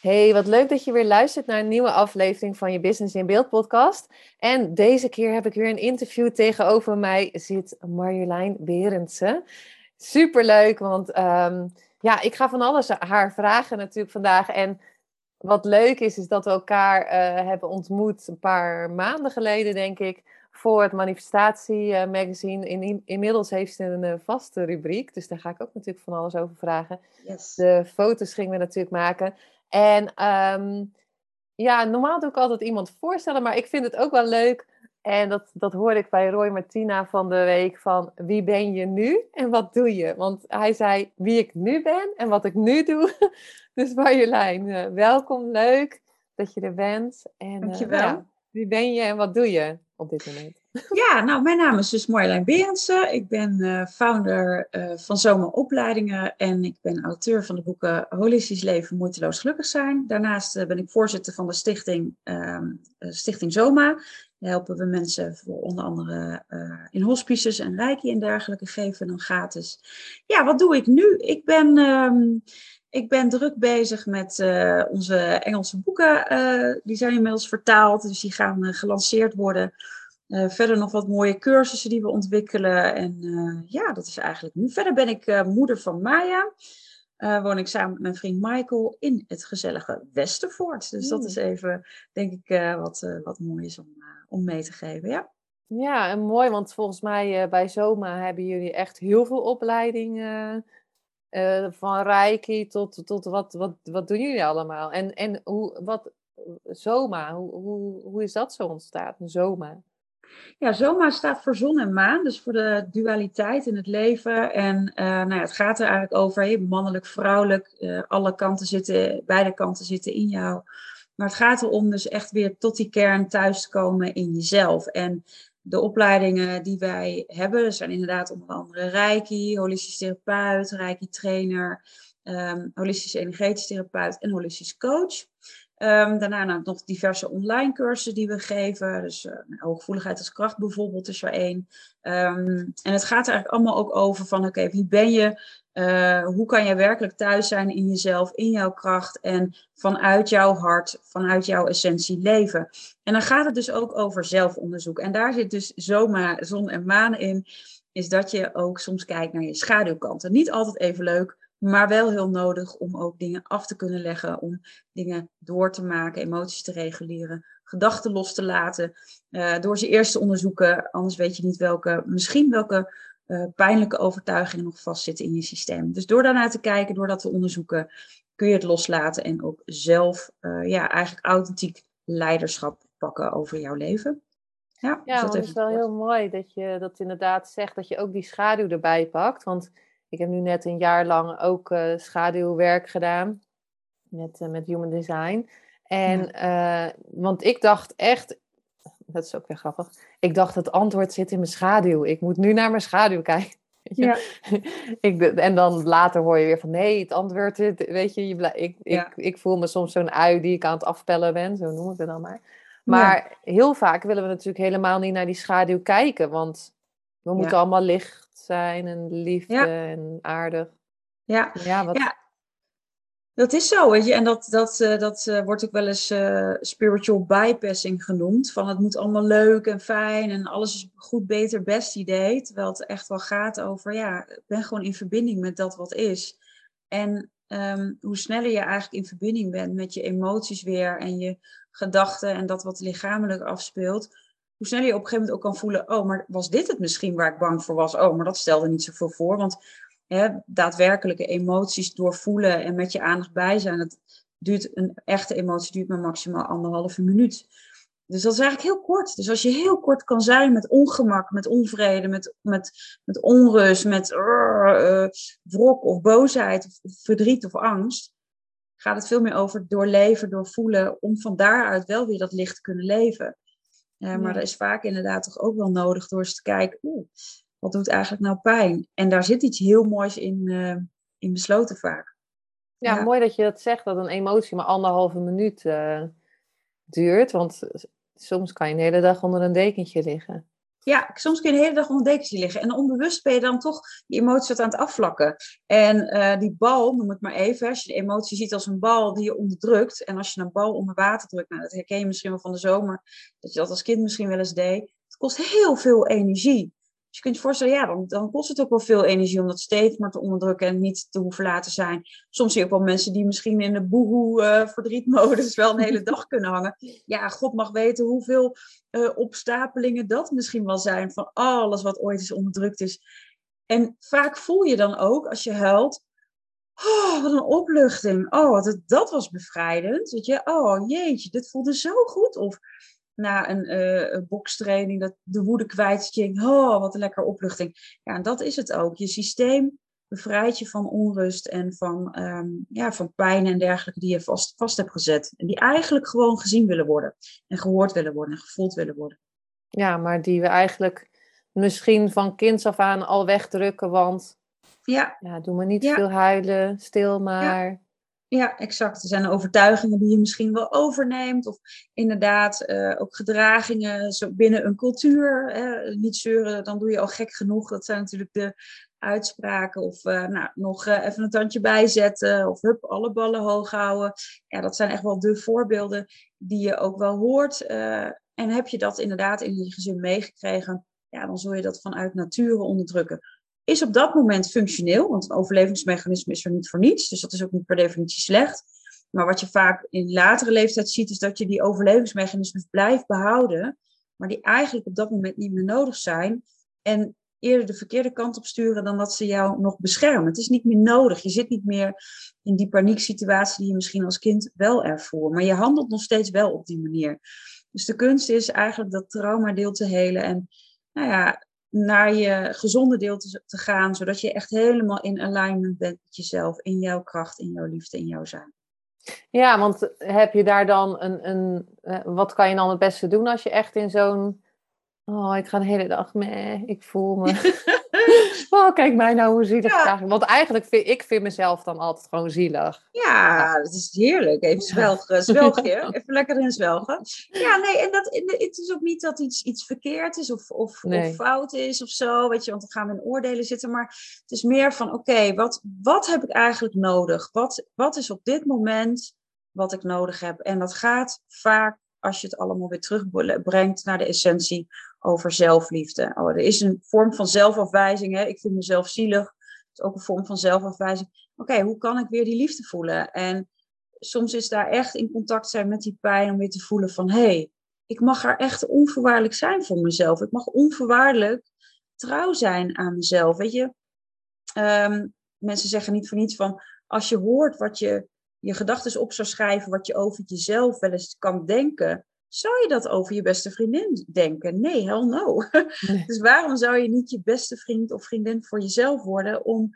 Hey, wat leuk dat je weer luistert naar een nieuwe aflevering van je Business in Beeld podcast. En deze keer heb ik weer een interview. Tegenover mij zit Marjolein Berendsen. Superleuk, want ehm, ja, ik ga van alles haar vragen natuurlijk vandaag. En wat leuk is, is dat we elkaar uh, hebben ontmoet een paar maanden geleden, denk ik, voor het Manifestatie uh, Magazine. In, inmiddels heeft ze een uh, vaste rubriek, dus daar ga ik ook natuurlijk van alles over vragen. Yes. De foto's gingen we natuurlijk maken. En um, ja, normaal doe ik altijd iemand voorstellen, maar ik vind het ook wel leuk. En dat, dat hoorde ik bij Roy Martina van de week van wie ben je nu en wat doe je? Want hij zei wie ik nu ben en wat ik nu doe. Dus Marjolein, uh, welkom, leuk dat je er bent. En, Dankjewel. Uh, ja, wie ben je en wat doe je op dit moment? Ja, nou, mijn naam is dus Marjolein Berendsen. Ik ben uh, founder uh, van Zomeropleidingen en ik ben auteur van de boeken Holistisch Leven, Moeiteloos Gelukkig Zijn. Daarnaast uh, ben ik voorzitter van de stichting, stichting Zoma. Daar helpen we mensen voor onder andere in hospices en reiki en dergelijke, geven dan gratis. Ja, wat doe ik nu? Ik ben... Um, ik ben druk bezig met uh, onze Engelse boeken. Uh, die zijn inmiddels vertaald, dus die gaan uh, gelanceerd worden. verder nog wat mooie cursussen die we ontwikkelen. En ja, dat is eigenlijk nu. Verder ben ik moeder van Maya. woon ik samen met mijn vriend Michael in het gezellige Westervoort. Dus dat is even, denk ik, wat, wat mooi is om, om mee te geven. Ja. Ja, en mooi, want volgens mij bij Zoma hebben jullie echt heel veel opleidingen uh, van Reiki tot, tot wat, wat, wat doen jullie allemaal? En, en hoe, wat, Zoma, hoe, hoe, is dat zo ontstaan, Zoma? Ja, Zoma staat voor zon en maan, dus voor de dualiteit in het leven. En uh, nou ja, het gaat er eigenlijk over, mannelijk, vrouwelijk, uh, alle kanten zitten, beide kanten zitten in jou. Maar het gaat erom dus echt weer tot die kern thuis te komen in jezelf. En de opleidingen die wij hebben zijn inderdaad onder andere Reiki, holistisch therapeut, Reiki trainer, um, holistisch energetisch therapeut en holistisch coach. Um, daarna nou, nog diverse online cursussen die we geven. Dus uh, hooggevoeligheid als kracht bijvoorbeeld is er één. Um, en het gaat er eigenlijk allemaal ook over van oké, wie ben je? Uh, hoe kan je werkelijk thuis zijn in jezelf, in jouw kracht en vanuit jouw hart, vanuit jouw essentie leven? En dan gaat het dus ook over zelfonderzoek. En daar zit dus zomaar zon en maan in, is dat je ook soms kijkt naar je schaduwkanten. Niet altijd even leuk, maar wel heel nodig om ook dingen af te kunnen leggen, om dingen door te maken, emoties te reguleren, gedachten los te laten. Uh, door ze eerst te onderzoeken, anders weet je niet welke, misschien welke uh, pijnlijke overtuigingen nog vastzitten in je systeem. Dus door daarnaar te kijken, door dat te onderzoeken, kun je het loslaten en ook zelf uh, ja, eigenlijk authentiek leiderschap pakken over jouw leven. Ja, ja dat is wel heel mooi dat je dat inderdaad zegt, dat je ook die schaduw erbij pakt. Want ik heb nu net een jaar lang ook uh, schaduwwerk gedaan met, met Human Design. En, ja. want ik dacht echt, dat is ook weer grappig. Ik dacht, het antwoord zit in mijn schaduw. Ik moet nu naar mijn schaduw kijken. Ja. ik, en dan later hoor je weer van nee, het antwoord, weet je, je ik, ik, ik voel me soms zo'n ui die ik aan het afpellen ben, zo noem ik het dan maar. Maar heel vaak willen we natuurlijk helemaal niet naar die schaduw kijken, want we moeten allemaal licht zijn en liefde en aardig. Ja, ja, wat... ja, dat is zo, weet je. En dat, dat, uh, dat uh, wordt ook wel eens uh, spiritual bypassing genoemd. Van het moet allemaal leuk en fijn en alles is goed, beter, best idee. Terwijl het echt wel gaat over, ja, ik ben gewoon in verbinding met dat wat is. En um, hoe sneller je eigenlijk in verbinding bent met je emoties weer en je gedachten en dat wat lichamelijk afspeelt, hoe sneller je op een gegeven moment ook kan voelen, oh, maar was dit het misschien waar ik bang voor was? Oh, maar dat stelde niet zoveel voor, want hè, daadwerkelijke emoties doorvoelen en met je aandacht bij zijn. Dat duurt een echte emotie duurt maar maximaal anderhalve minuut. Dus dat is eigenlijk heel kort. Dus als je heel kort kan zijn met ongemak, met onvrede, met, met, met onrust, met uh, wrok of boosheid, of verdriet of angst, gaat het veel meer over doorleven, doorvoelen, om van daaruit wel weer dat licht te kunnen leven. Uh, Maar dat is vaak inderdaad toch ook wel nodig door eens te kijken, oeh, wat doet eigenlijk nou pijn? En daar zit iets heel moois in, uh, in besloten vaak. Ja, ja, mooi dat je dat zegt, dat een emotie maar anderhalve minuut uh, duurt. Want soms kan je een hele dag onder een dekentje liggen. Ja, soms kun je de hele dag onder dekentje liggen. En onbewust ben je dan toch die emotie wat aan het afvlakken. En uh, die bal, noem het maar even, als je de emotie ziet als een bal die je onderdrukt. En als je een bal onder water drukt, nou, dat herken je misschien wel van de zomer, dat je dat als kind misschien wel eens deed. Het kost heel veel energie. Je kunt je voorstellen, ja, dan, dan kost het ook wel veel energie om dat steeds maar te onderdrukken en niet te hoeven laten zijn. Soms zie ook wel mensen die misschien in de boehoe uh, verdrietmodus wel een hele dag kunnen hangen. Ja, God mag weten hoeveel uh, opstapelingen dat misschien wel zijn van alles wat ooit is onderdrukt is. En vaak voel je dan ook, als je huilt, oh, wat een opluchting. Oh, dat, dat was bevrijdend. Weet je, oh jeetje, dit voelde zo goed. Of na een, uh, bokstraining, dat de woede kwijt. Je oh, wat een lekker opluchting. Ja, en dat is het ook. Je systeem bevrijdt je van onrust en van, um, ja, van pijn en dergelijke die je vast, vast hebt gezet. En die eigenlijk gewoon gezien willen worden. En gehoord willen worden en gevoeld willen worden. Ja, maar die we eigenlijk misschien van kinds af aan al wegdrukken, want ja. Ja, doe maar niet ja. veel huilen, stil maar. Ja. Ja, exact. Er zijn overtuigingen die je misschien wel overneemt. Of inderdaad uh, ook gedragingen zo binnen een cultuur. Niet zeuren, dan doe je al gek genoeg. Dat zijn natuurlijk de uitspraken. Of uh, nou, nog uh, even een tandje bijzetten. Of hup, alle ballen hoog houden. Ja, dat zijn echt wel de voorbeelden die je ook wel hoort. en heb je dat inderdaad in je gezin meegekregen? Ja, dan zul je dat vanuit nature onderdrukken is op dat moment functioneel, want een overlevingsmechanisme is er niet voor niets, dus dat is ook niet per definitie slecht. Maar wat je vaak in latere leeftijd ziet, is dat je die overlevingsmechanismes blijft behouden, maar die eigenlijk op dat moment niet meer nodig zijn. En eerder de verkeerde kant op sturen dan dat ze jou nog beschermen. Het is niet meer nodig. Je zit niet meer in die panieksituatie die je misschien als kind wel ervoor. Maar je handelt nog steeds wel op die manier. Dus de kunst is eigenlijk dat traumadeel te helen. En nou ja, naar je gezonde deel te, te, gaan, zodat je echt helemaal in alignment bent met jezelf, in jouw kracht, in jouw liefde, in jouw zijn. Ja, want heb je daar dan een, een uh, wat kan je dan het beste doen als je echt in zo'n, oh, ik ga de hele dag mee, ik voel me. oh, kijk mij nou, hoe zielig ja. eigenlijk. Want eigenlijk vind ik vind mezelf dan altijd gewoon zielig. Ja, dat is heerlijk. Even zwelgen, zwelgen. Even lekker in zwelgen. Ja, nee, en dat, het is ook niet dat iets, iets verkeerd is of, of, nee. of fout is of zo, weet je, want dan gaan we in oordelen zitten. Maar het is meer van, oké, okay, wat, wat heb ik eigenlijk nodig? Wat, wat is op dit moment wat ik nodig heb? En dat gaat vaak als je het allemaal weer terugbrengt naar de essentie over zelfliefde. Oh, er is een vorm van zelfafwijzing. Hè? Ik vind mezelf zielig. Het is ook een vorm van zelfafwijzing. Oké, hoe kan ik weer die liefde voelen? En soms is daar echt in contact zijn met die pijn om weer te voelen van... hé, hey, ik mag er echt onvoorwaardelijk zijn voor mezelf. Ik mag onvoorwaardelijk trouw zijn aan mezelf. Weet je, um, mensen zeggen niet voor niets van... als je hoort wat je je gedachten op zou schrijven, wat je over jezelf wel eens kan denken, zou je dat over je beste vriendin denken? Nee, hell no. Nee. Dus waarom zou je niet je beste vriend of vriendin voor jezelf worden om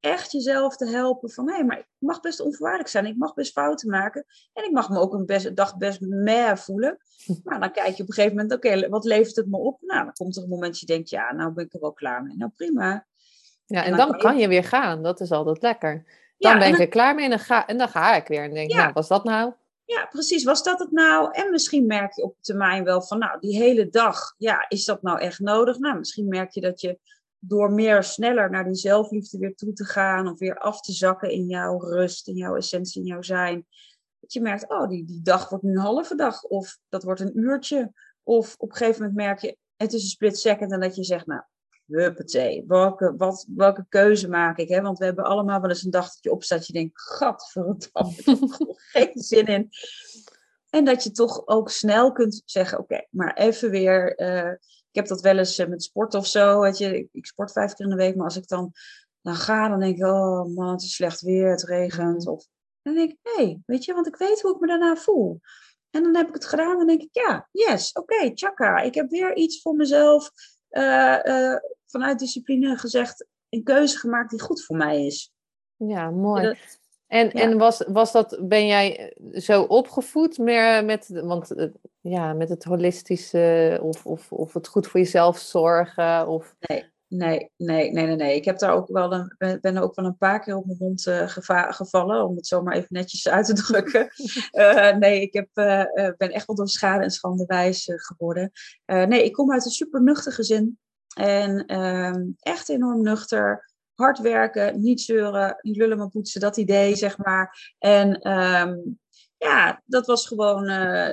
echt jezelf te helpen van hé, maar ik mag best onvoorwaardelijk zijn, ik mag best fouten maken en ik mag me ook een best, dag best meh voelen. Maar dan kijk je op een gegeven moment, oké, okay, wat levert het me op? Nou, dan komt er een moment dat je denkt, ja, nou ben ik er wel klaar mee. Nou, prima. Ja, en, en dan, dan, kan je weer gaan. Dat is altijd lekker. Dan ja, ben ik er klaar mee en dan, ga, en dan ga ik weer en denk, ja. nou, was dat nou? Ja, precies. Was dat het nou? En misschien merk je op termijn wel van, nou, die hele dag, ja, is dat nou echt nodig? Nou, misschien merk je dat je door meer sneller naar die zelfliefde weer toe te gaan of weer af te zakken in jouw rust, in jouw essentie, in jouw zijn. Dat je merkt, oh, die, die dag wordt nu een halve dag of dat wordt een uurtje. Of op een gegeven moment merk je, het is een split second en dat je zegt, nou, huppatee, welke, wat, welke keuze maak ik? Hè? Want we hebben allemaal wel eens een dag dat je opstaat, je denkt, gadverdamme, ik heb geen zin in. En dat je toch ook snel kunt zeggen, oké, maar even weer, uh, ik heb dat wel eens uh, met sport of zo, weet je, ik, ik, sport vijf keer in de week, maar als ik dan, dan ga, dan denk ik, oh man, het is slecht weer, het regent. Of dan denk ik, hé, hey, weet je, want ik weet hoe ik me daarna voel. En dan heb ik het gedaan en denk ik, ja, yes, oké, okay, tjaka. Ik heb weer iets voor mezelf vanuit discipline gezegd, een keuze gemaakt die goed voor mij is. Ja, mooi. En, en was, was dat, ben jij zo opgevoed meer met, want, ja, met het holistische of, of, of het goed voor jezelf zorgen? Of... Nee, Nee, nee, nee, nee, nee. Ik heb daar ook wel een, ben er ook wel een paar keer op mijn mond uh, gevallen, om het zo maar even netjes uit te drukken. Uh, nee, ik heb, uh, ben echt wel door schade en schande wijs geworden. nee, ik kom uit een super nuchter gezin. En ehm, echt enorm nuchter. Hard werken, niet zeuren, niet lullen maar poetsen, dat idee, zeg maar. En um, ja, dat was gewoon,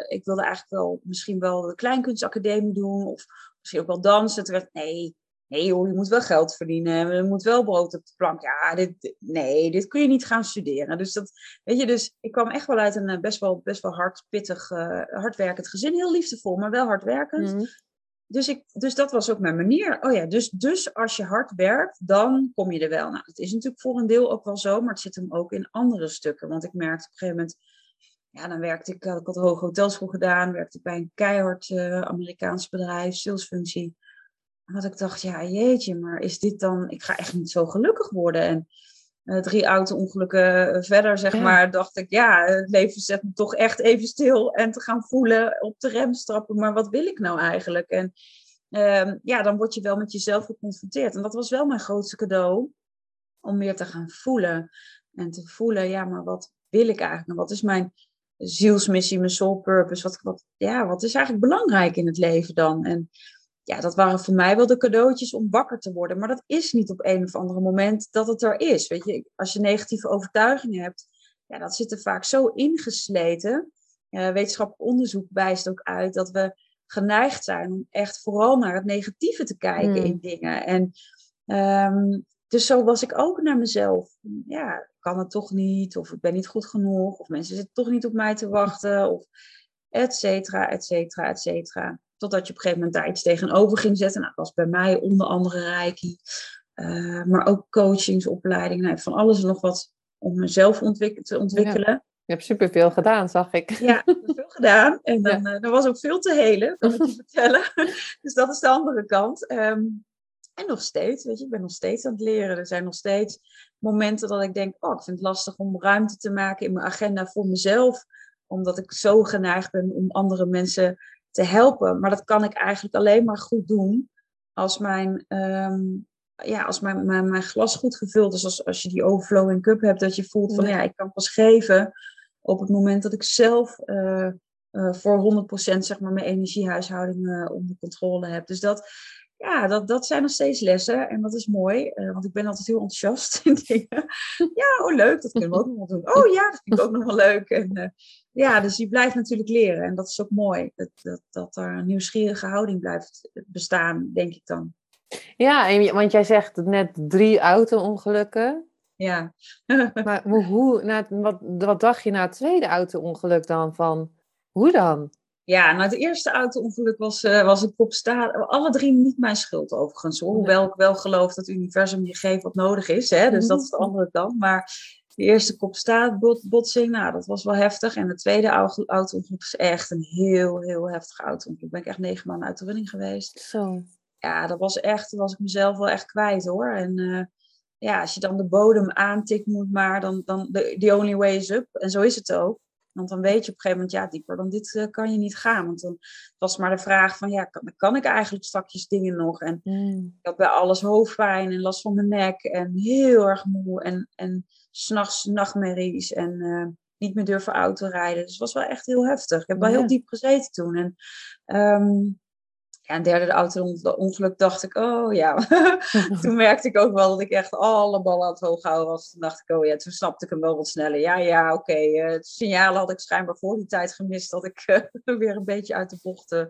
ik wilde eigenlijk wel misschien wel de kleinkunstacademie doen. Of misschien ook wel dansen. Toen werd, nee, nee joh, je moet wel geld verdienen, er moet wel brood op de plank. Ja, dit, nee, dit kun je niet gaan studeren. Dus dat, weet je, dus ik kwam echt wel uit een eh, best wel, best wel hard, pittig, uh, hardwerkend gezin. Heel liefdevol, maar wel hardwerkend. Mm. Dus, ik, dus dat was ook mijn manier. Oh ja, dus, dus als je hard werkt, dan kom je er wel. Nou, dat is natuurlijk voor een deel ook wel zo, maar het zit hem ook in andere stukken. Want ik merkte op een gegeven moment, ja, dan werkte ik, ik had hoge hotelschool gedaan, werkte ik bij een keihard uh, Amerikaans bedrijf, salesfunctie. Dat ik dacht, ja jeetje, maar is dit dan, ik ga echt niet zo gelukkig worden. En uh, drie auto-ongelukken verder, zeg maar, dacht ik, ja, het leven zet me toch echt even stil en te gaan voelen, op de rem stappen, maar wat wil ik nou eigenlijk? En uh, ja, dan word je wel met jezelf geconfronteerd. En dat was wel mijn grootste cadeau, om meer te gaan voelen. En te voelen, ja, maar wat wil ik eigenlijk? En wat is mijn zielsmissie, mijn soul purpose? Wat, wat, ja, wat is eigenlijk belangrijk in het leven dan? En ja, dat waren voor mij wel de cadeautjes om wakker te worden. Maar dat is niet op een of andere moment dat het er is. Weet je, als je negatieve overtuigingen hebt, ja, dat zit er vaak zo ingesleten. Uh, wetenschappelijk onderzoek wijst ook uit dat we geneigd zijn om echt vooral naar het negatieve te kijken hmm. in dingen. En um, dus zo was ik ook naar mezelf. Ja, ik kan het toch niet, of ik ben niet goed genoeg, of mensen zitten toch niet op mij te wachten, of et cetera, et cetera, et cetera. Totdat je op een gegeven moment daar iets tegenover ging zetten. Nou, dat was bij mij onder andere Reiki. Uh, maar ook coachingsopleiding. Nou, van alles en nog wat om mezelf te ontwikkelen. Je hebt superveel gedaan, zag ik. Ja, veel gedaan. En dan, ja. uh, er was ook veel te helen, kan ik je vertellen. dus dat is de andere kant. Um, en nog steeds, weet je, ik ben nog steeds aan het leren. Er zijn nog steeds momenten dat ik denk, oh, ik vind het lastig om ruimte te maken in mijn agenda voor mezelf. Omdat ik zo geneigd ben om andere mensen te helpen. Maar dat kan ik eigenlijk alleen maar goed doen als mijn, um, ja, als mijn, mijn, mijn, glas goed gevuld is. Als, als je die overflowing cup hebt, dat je voelt van ja, ik kan pas geven op het moment dat ik zelf uh, uh, voor 100% zeg maar, mijn energiehuishouding uh, onder controle heb. Dus dat, ja, dat, dat zijn nog steeds lessen en dat is mooi, uh, want ik ben altijd heel enthousiast in dingen. Ja, oh leuk, dat kunnen we ook nog wel doen. Oh ja, dat vind ik ook nog wel leuk. En, ja, dus je blijft natuurlijk leren en dat is ook mooi, dat, dat, dat er een nieuwsgierige houding blijft bestaan, denk ik dan. Ja, en, want jij zegt net drie auto-ongelukken. Ja. maar hoe, na, wat, wat dacht je na het tweede auto-ongeluk dan van, hoe dan? Ja, nou het eerste auto-ongeluk was, uh, was een kopstaat. Alle drie niet mijn schuld overigens. Hoewel ik wel geloof dat het universum je geeft wat nodig is. Hè? Dus dat is de andere kant. Maar de eerste kopstaatbotsing, nou dat was wel heftig. En de tweede auto-ongeluk is echt een heel, heel heftig auto-ongeluk. Ben ik echt negen maanden uit de running geweest. Zo. Ja, dat was echt, was ik mezelf wel echt kwijt hoor. En uh, ja, als je dan de bodem aantikt moet maar, dan, dan the only way is up. En zo is het ook. Want dan weet je op een gegeven moment, ja, dieper dan dit uh, kan je niet gaan. Want dan was maar de vraag van, ja, kan, kan ik eigenlijk straks dingen nog? En mm. ik had bij alles hoofdpijn en last van mijn nek en heel erg moe en, en s'nachts nachtmerries en uh, niet meer durven autorijden. Dus het was wel echt heel heftig. Ik heb wel heel diep gezeten toen. En um, ja, een derde auto-ongeluk dacht ik, oh ja. toen merkte ik ook wel dat ik echt alle ballen aan het hoog houden was. Toen dacht ik, oh ja, toen snapte ik hem wel wat sneller. Ja, ja, oké. Okay. Uh, het signaal had ik schijnbaar voor die tijd gemist dat ik uh, weer een beetje uit de bocht uh,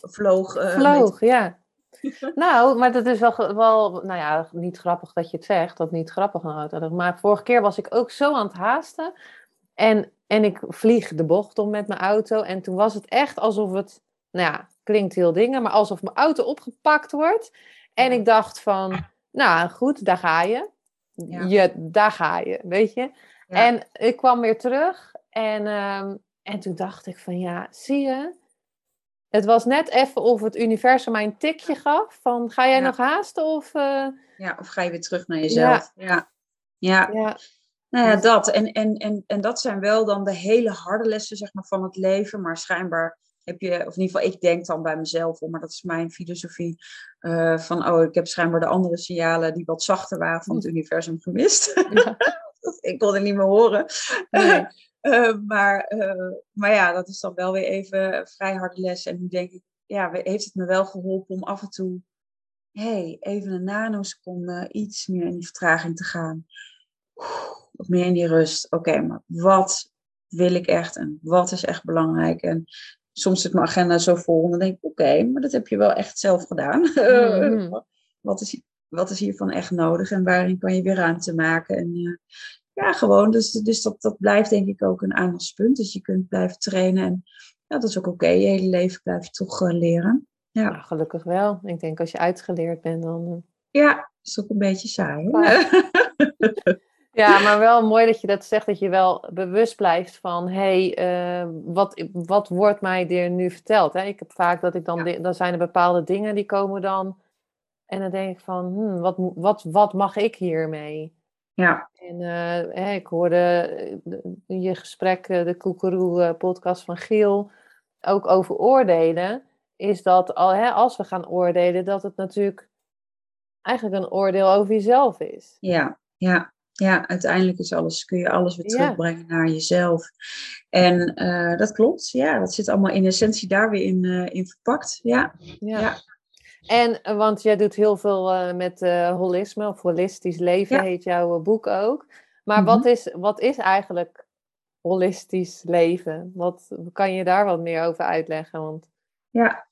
vloog. vloog, ja. nou, maar dat is wel, wel, nou ja, niet grappig dat je het zegt, dat niet grappig een auto. Maar vorige keer was ik ook zo aan het haasten. En, en ik vlieg de bocht om met mijn auto. En toen was het echt alsof het, nou ja, klinkt heel dingen, maar alsof mijn auto opgepakt wordt. En ik dacht van, nou goed, daar ga je. Ja. je daar ga je, weet je. En ik kwam weer terug en, um, En toen dacht ik van ja, zie je, het was net even of het universum mij een tikje gaf van ga jij nog haasten of... Uh... Ja, of ga je weer terug naar jezelf. Ja. Ja. ja. Nou ja, dat. En, en, en, en dat zijn wel dan de hele harde lessen zeg maar, van het leven. Maar schijnbaar heb je, of in ieder geval ik denk dan bij mezelf, maar dat is mijn filosofie, uh, van oh, ik heb schijnbaar de andere signalen die wat zachter waren van het hm. universum gemist. Ja. ik kon het niet meer horen. Nee. Uh, maar, uh, maar ja, dat is dan wel weer even vrij harde les. En nu denk ik, ja, heeft het me wel geholpen om af en toe, hey, even een nanoseconde iets meer in die vertraging te gaan. Wat meer in die rust. Oké, maar wat wil ik echt en wat is echt belangrijk? En soms zit mijn agenda zo vol en dan denk ik, oké, maar dat heb je wel echt zelf gedaan. Mm-hmm. wat, is, wat is hiervan echt nodig en waarin kan je weer ruimte maken? En uh, ja, gewoon, dus, dus dat, dat blijft denk ik ook een aandachtspunt. Dus je kunt blijven trainen en ja, dat is ook oké. Je hele leven blijf je toch uh, leren. Ja. gelukkig wel. Ik denk als je uitgeleerd bent, dan... Uh... Ja, is ook een beetje saai. Ja, maar wel mooi dat je dat zegt, dat je wel bewust blijft van, hé, hey, uh, wat, wat wordt mij er nu verteld? Hè? Ik heb vaak dat ik dan, dan zijn er bepaalde dingen die komen dan, en dan denk ik van, hmm, wat, wat, wat mag ik hiermee? Ja. En uh, ik hoorde eh, je gesprek, de Koekeroe podcast van Giel, ook over oordelen, is dat al, hè, als we gaan oordelen, dat het natuurlijk eigenlijk een oordeel over jezelf is. Ja, ja ja, uiteindelijk is alles, kun je alles weer terugbrengen naar jezelf. En uh, dat klopt, ja, dat zit allemaal in essentie daar weer in, uh, in verpakt. Ja. ja. ja. En, eh, want jij doet heel veel met holisme, of holistisch leven heet jouw boek ook. Maar wat, mhm. is, wat is eigenlijk holistisch leven? Wat, kan je daar wat meer over uitleggen? Want... Ja.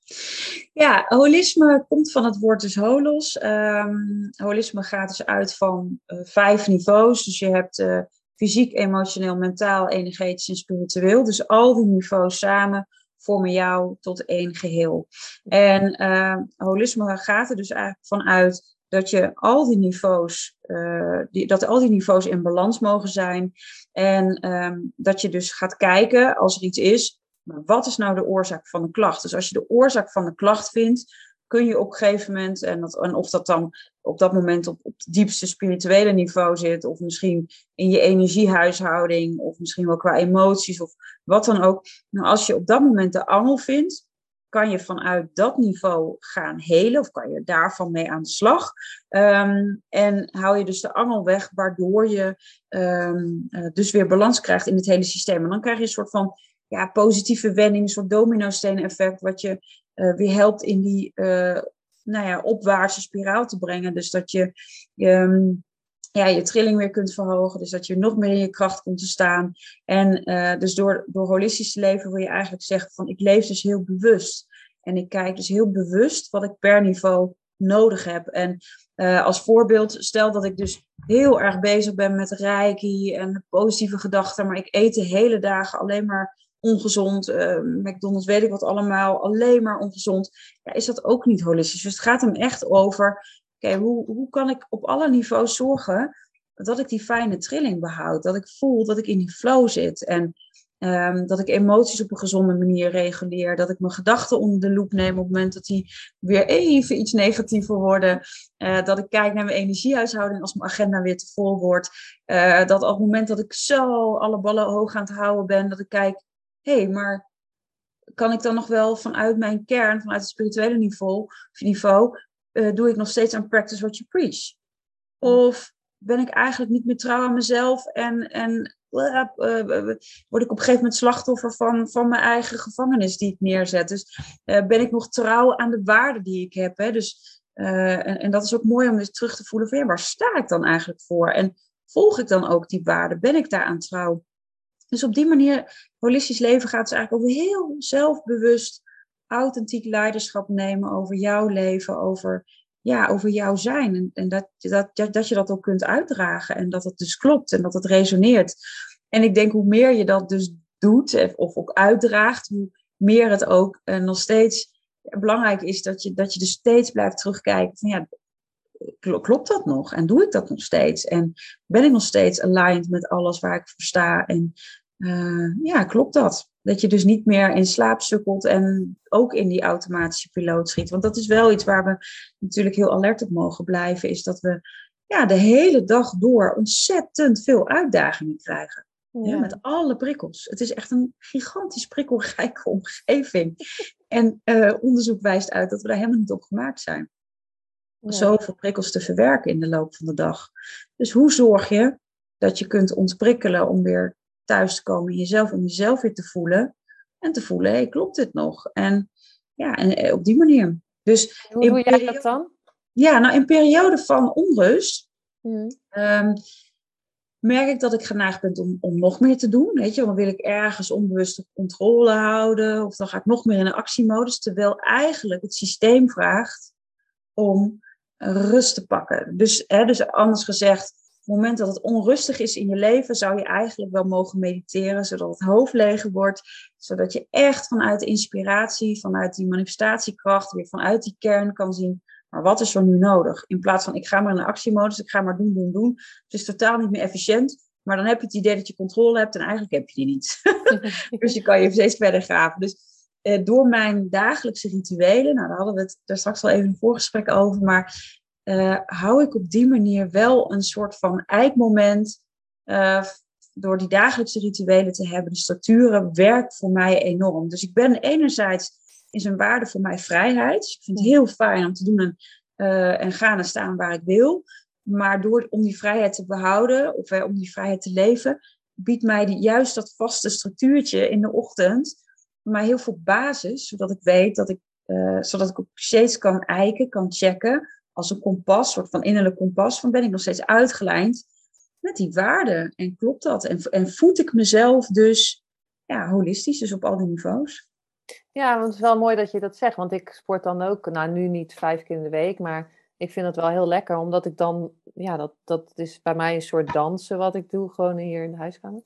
ja, holisme komt van het woord dus holos. Um, holisme gaat dus uit van uh, vijf niveaus. Dus je hebt uh, fysiek, emotioneel, mentaal, energetisch en spiritueel. Dus al die niveaus samen vormen jou tot één geheel. En uh, holisme gaat er dus eigenlijk vanuit dat je al die niveaus, uh, die, dat al die niveaus in balans mogen zijn. En um, dat je dus gaat kijken als er iets is, maar wat is nou de oorzaak van de klacht? Dus als je de oorzaak van de klacht vindt, kun je op een gegeven moment, en, of dat dan op dat moment op, op het diepste spirituele niveau zit, of misschien in je energiehuishouding, of misschien wel qua emoties, of wat dan ook. Nou, als je op dat moment de angel vindt, kan je vanuit dat niveau gaan helen, of kan je daarvan mee aan de slag. Um, en hou je dus de angel weg, waardoor je um, uh, dus weer balans krijgt in het hele systeem. En dan krijg je een soort van ja, positieve wending, een soort domino-steen effect, wat je uh, weer helpt in die uh, nou ja, opwaartse spiraal te brengen. Dus dat je um, ja, je trilling weer kunt verhogen, dus dat je nog meer in je kracht komt te staan. En uh, dus door, door holistisch te leven wil je eigenlijk zeggen van ik leef dus heel bewust. En ik kijk dus heel bewust wat ik per niveau nodig heb. En als voorbeeld, stel dat ik dus heel erg bezig ben met reiki en positieve gedachten, maar ik eet de hele dagen alleen maar ongezond, uh, McDonald's, weet ik wat allemaal, alleen maar ongezond, ja, is dat ook niet holistisch. Dus het gaat hem echt over, oké, hoe, hoe kan ik op alle niveaus zorgen dat ik die fijne trilling behoud, dat ik voel dat ik in die flow zit en um, dat ik emoties op een gezonde manier reguleer, dat ik mijn gedachten onder de loep neem op het moment dat die weer even iets negatiever worden, uh, dat ik kijk naar mijn energiehuishouding als mijn agenda weer te vol wordt, uh, dat op het moment dat ik zo alle ballen hoog aan het houden ben, dat ik kijk, hey, maar kan ik dan nog wel vanuit mijn kern, vanuit het spirituele niveau, niveau uh, doe ik nog steeds aan practice what you preach? Of ben ik eigenlijk niet meer trouw aan mezelf en, en uh, uh, word ik op een gegeven moment slachtoffer van, van mijn eigen gevangenis die ik neerzet? Dus ben ik nog trouw aan de waarden die ik heb? Hè? Dus, en, en dat is ook mooi om eens terug te voelen van ja, waar sta ik dan eigenlijk voor? En volg ik dan ook die waarden? Ben ik daaraan trouw? Dus op die manier, holistisch leven gaat dus eigenlijk over heel zelfbewust, authentiek leiderschap nemen over jouw leven, over, ja, over jouw zijn. En, en dat, dat, dat je dat ook kunt uitdragen en dat het dus klopt en dat het resoneert. En ik denk hoe meer je dat dus doet of ook uitdraagt, hoe meer het ook uh, nog steeds belangrijk is dat je, dat je dus steeds blijft terugkijken van ja, klopt dat nog? En doe ik dat nog steeds? En ben ik nog steeds aligned met alles waar ik voor sta? En uh, ja, klopt dat? Dat je dus niet meer in slaap sukkelt en ook in die automatische piloot schiet. Want dat is wel iets waar we natuurlijk heel alert op mogen blijven. Is dat we ja, de hele dag door ontzettend veel uitdagingen krijgen. Ja. met alle prikkels. Het is echt een gigantisch prikkelrijke omgeving. En uh, onderzoek wijst uit dat we daar helemaal niet op gemaakt zijn. Zoveel prikkels te verwerken in de loop van de dag. Dus hoe zorg je dat je kunt ontprikkelen om weer thuis te komen in jezelf, om jezelf weer te voelen. En te voelen, hé, hey, klopt dit nog? En ja, en eh, op die manier. Dus hoe doe jij dat dan? Ja, nou in periode van onrust hmm. um, merk ik dat ik geneigd ben om, om nog meer te doen. Weet je, dan wil ik ergens onbewust op controle houden. Of dan ga ik nog meer in een actiemodus. Terwijl eigenlijk het systeem vraagt om rust te pakken. Dus, hè, dus anders gezegd, op het moment dat het onrustig is in je leven, zou je eigenlijk wel mogen mediteren, zodat het hoofd leger wordt, zodat je echt vanuit de inspiratie, vanuit die manifestatiekracht, weer vanuit die kern kan zien, maar wat is er nu nodig? In plaats van ik ga maar in de actiemodus, ik ga maar doen, doen, doen. Het is totaal niet meer efficiënt, maar dan heb je het idee dat je controle hebt en eigenlijk heb je die niet. dus je kan je steeds verder graven. Dus eh, door mijn dagelijkse rituelen, nou daar hadden we het daar straks al even een voorgesprek over, maar uh, hou ik op die manier wel een soort van eikmoment. Uh, door die dagelijkse rituelen te hebben, de structuren, werkt voor mij enorm. Dus ik ben enerzijds is een waarde voor mij vrijheid. Dus ik vind het heel fijn om te doen en, uh, en gaan en staan waar ik wil. Maar door, om die vrijheid te behouden, of om die vrijheid te leven, biedt mij die, juist dat vaste structuurtje in de ochtend mij heel veel basis, zodat ik weet dat ik, uh, zodat ik ook steeds kan eiken, kan checken als een kompas, soort van innerlijk kompas, van ben ik nog steeds uitgelijnd met die waarden. En klopt dat? En, en voed ik mezelf dus ja, holistisch, dus op al die niveaus. Ja, want het is wel mooi dat je dat zegt, want ik sport dan ook, nou nu niet vijf keer in de week, maar ik vind het wel heel lekker, omdat ik dan, ja, dat, dat is bij mij een soort dansen wat ik doe, gewoon hier in de huiskamer.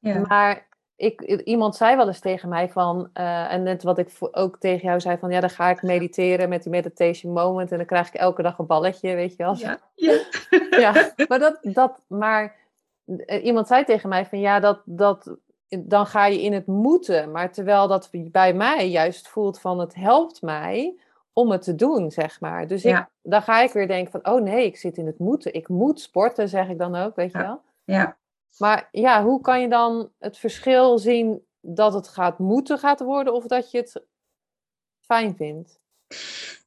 Ja. Maar ik, iemand zei wel eens tegen mij van, uh, en net wat ik ook tegen jou zei, van ja, dan ga ik mediteren met die meditation moment en dan krijg ik elke dag een balletje, weet je wel. Ja, ja. ja maar dat, dat, maar eh, iemand zei tegen mij van ja, dat, dat, dan ga je in het moeten, maar terwijl dat bij mij juist voelt van het helpt mij om het te doen, zeg maar. Dus ik, dan ga ik weer denken van, oh nee, ik zit in het moeten. Ik moet sporten, zeg ik dan ook, weet je wel. Ja. Maar ja, hoe kan je dan het verschil zien dat het gaat moeten gaat worden of dat je het fijn vindt?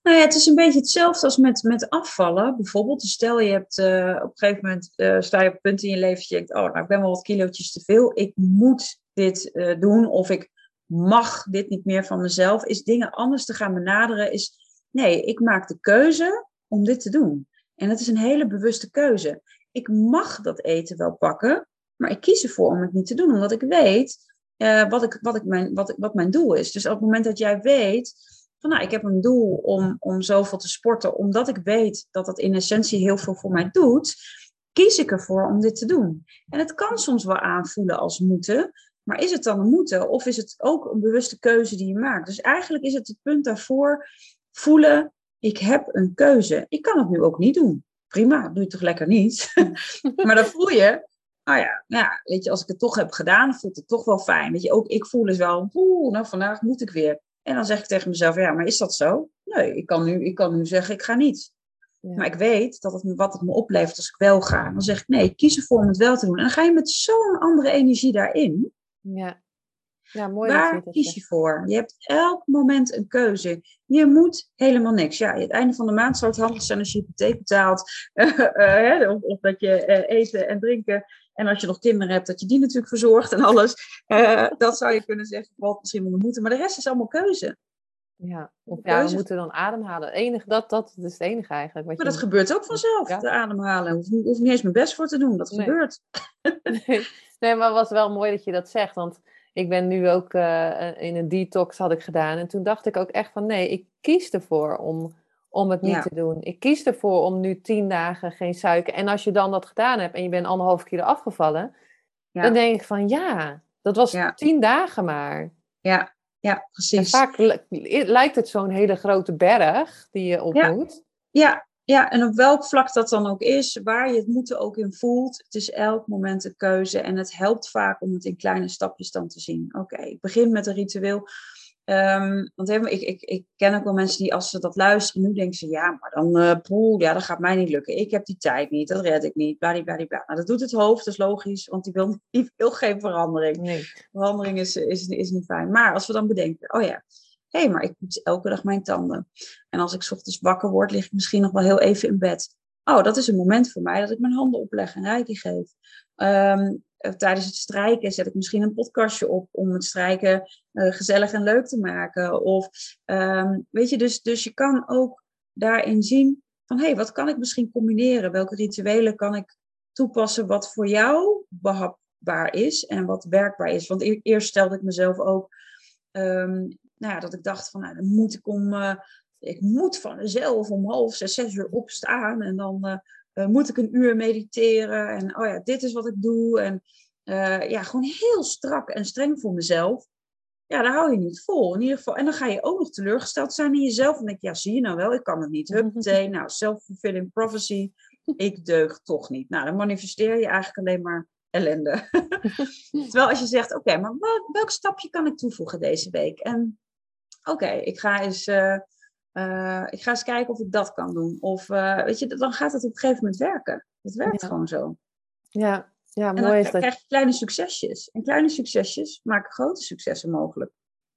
Nou ja, het is een beetje hetzelfde als met, met afvallen. Bijvoorbeeld, stel je hebt uh, op een gegeven moment uh, sta je op een punt in je leven dat je denkt, oh, nou, ik ben wel wat kilootjes te veel. Ik moet dit uh, doen of ik mag dit niet meer van mezelf. Is dingen anders te gaan benaderen. Is nee, ik maak de keuze om dit te doen. En dat is een hele bewuste keuze. Ik mag dat eten wel pakken, maar ik kies ervoor om het niet te doen, omdat ik weet uh, wat, ik, wat, ik mijn, wat, wat mijn doel is. Dus op het moment dat jij weet van nou, ik heb een doel om, om zoveel te sporten, omdat ik weet dat dat in essentie heel veel voor mij doet, kies ik ervoor om dit te doen. En het kan soms wel aanvoelen als moeten, maar is het dan een moeten of is het ook een bewuste keuze die je maakt? Dus eigenlijk is het het punt daarvoor voelen, ik heb een keuze. Ik kan het nu ook niet doen. Prima, doe je toch lekker niet. maar dan voel je, nou ja, ja, weet je, als ik het toch heb gedaan, voelt het toch wel fijn. Weet je, ook ik voel dus wel, oeh, nou vandaag moet ik weer. En dan zeg ik tegen mezelf, ja, maar is dat zo? Nee, ik kan nu, ik kan nu zeggen, ik ga niet. Ja. Maar ik weet dat het, wat het me oplevert als ik wel ga. Dan zeg ik, nee, ik kies ervoor om het wel te doen. En dan ga je met zo'n andere energie daarin. Ja. Ja, mooi Waar kies je voor? Je hebt elk moment een keuze. Je moet helemaal niks. Ja, het einde van de maand zou het handig zijn als je hypotheek betaalt. uh, of, of, dat je uh, eten en drinken en als je nog kinderen hebt, dat je die natuurlijk verzorgt en alles. Uh, dat zou je kunnen zeggen, valt misschien onder moeten. Maar de rest is allemaal keuze. Ja, of ja, we moeten dan ademhalen. Enig, dat, dat is het enige eigenlijk. Wat maar dat gebeurt ook vanzelf, ja. de ademhalen. Hoef, hoef niet eens mijn best voor te doen, dat gebeurt. Nee. nee, maar het was wel mooi dat je dat zegt. Want ik ben nu ook uh, in een detox had ik gedaan. En toen dacht ik ook echt van nee, ik kies ervoor om om het niet te doen. Ik kies ervoor om nu tien dagen geen suiker. En als je dan dat gedaan hebt en je bent anderhalf kilo afgevallen, ja. dan denk ik van ja, dat was tien dagen maar. Ja, ja precies. En vaak lijkt het zo'n hele grote berg die je op moet. Ja, ja, en op welk vlak dat dan ook is, waar je het moeten ook in voelt. Het is elk moment een keuze en het helpt vaak om het in kleine stapjes dan te zien. Oké, ik begin met een ritueel. Um, want ik, ik, ik ken ook wel mensen die als ze dat luisteren, nu denken ze, ja, maar dan, uh, poeh, ja, dat gaat mij niet lukken. Ik heb die tijd niet, dat red ik niet, bladibladibla. Nou, dat doet het hoofd, dat is logisch, want die wil, die wil geen verandering. Nee. Verandering is, is, is niet fijn. Maar als we dan bedenken, oh ja, hé, hey, maar ik poets elke dag mijn tanden. En als ik ochtends wakker word, lig ik misschien nog wel heel even in bed. Oh, dat is een moment voor mij dat ik mijn handen opleg en reiki geef. Um, tijdens het strijken zet ik misschien een podcastje op om het strijken uh, gezellig en leuk te maken. Of um, weet je, dus, dus je kan ook daarin zien van hé, hey, wat kan ik misschien combineren? Welke rituelen kan ik toepassen wat voor jou behapbaar is en wat werkbaar is? Want eerst stelde ik mezelf ook um, nou ja, dat ik dacht van, nou, dan moet ik om, uh, ik moet van mezelf om half zes, zes uur opstaan en dan uh, moet ik een uur mediteren en oh ja, dit is wat ik doe en ja, gewoon heel strak en streng voor mezelf. Ja, daar hou je niet vol. In ieder geval. En dan ga je ook nog teleurgesteld zijn in jezelf. En denk je, ja, zie je nou wel, ik kan het niet. Huppatee, nou, self-fulfilling prophecy. Ik deug toch niet. Nou, dan manifesteer je eigenlijk alleen maar ellende. Terwijl als je zegt, oké, maar welk stapje kan ik toevoegen deze week? En oké, ik ga eens... Uh, ik ga eens kijken of ik dat kan doen. Of uh, weet je, dan gaat het op een gegeven moment werken. Het werkt gewoon zo. Ja, ja mooi en dan is dat. krijg je kleine succesjes. En kleine succesjes maken grote successen mogelijk.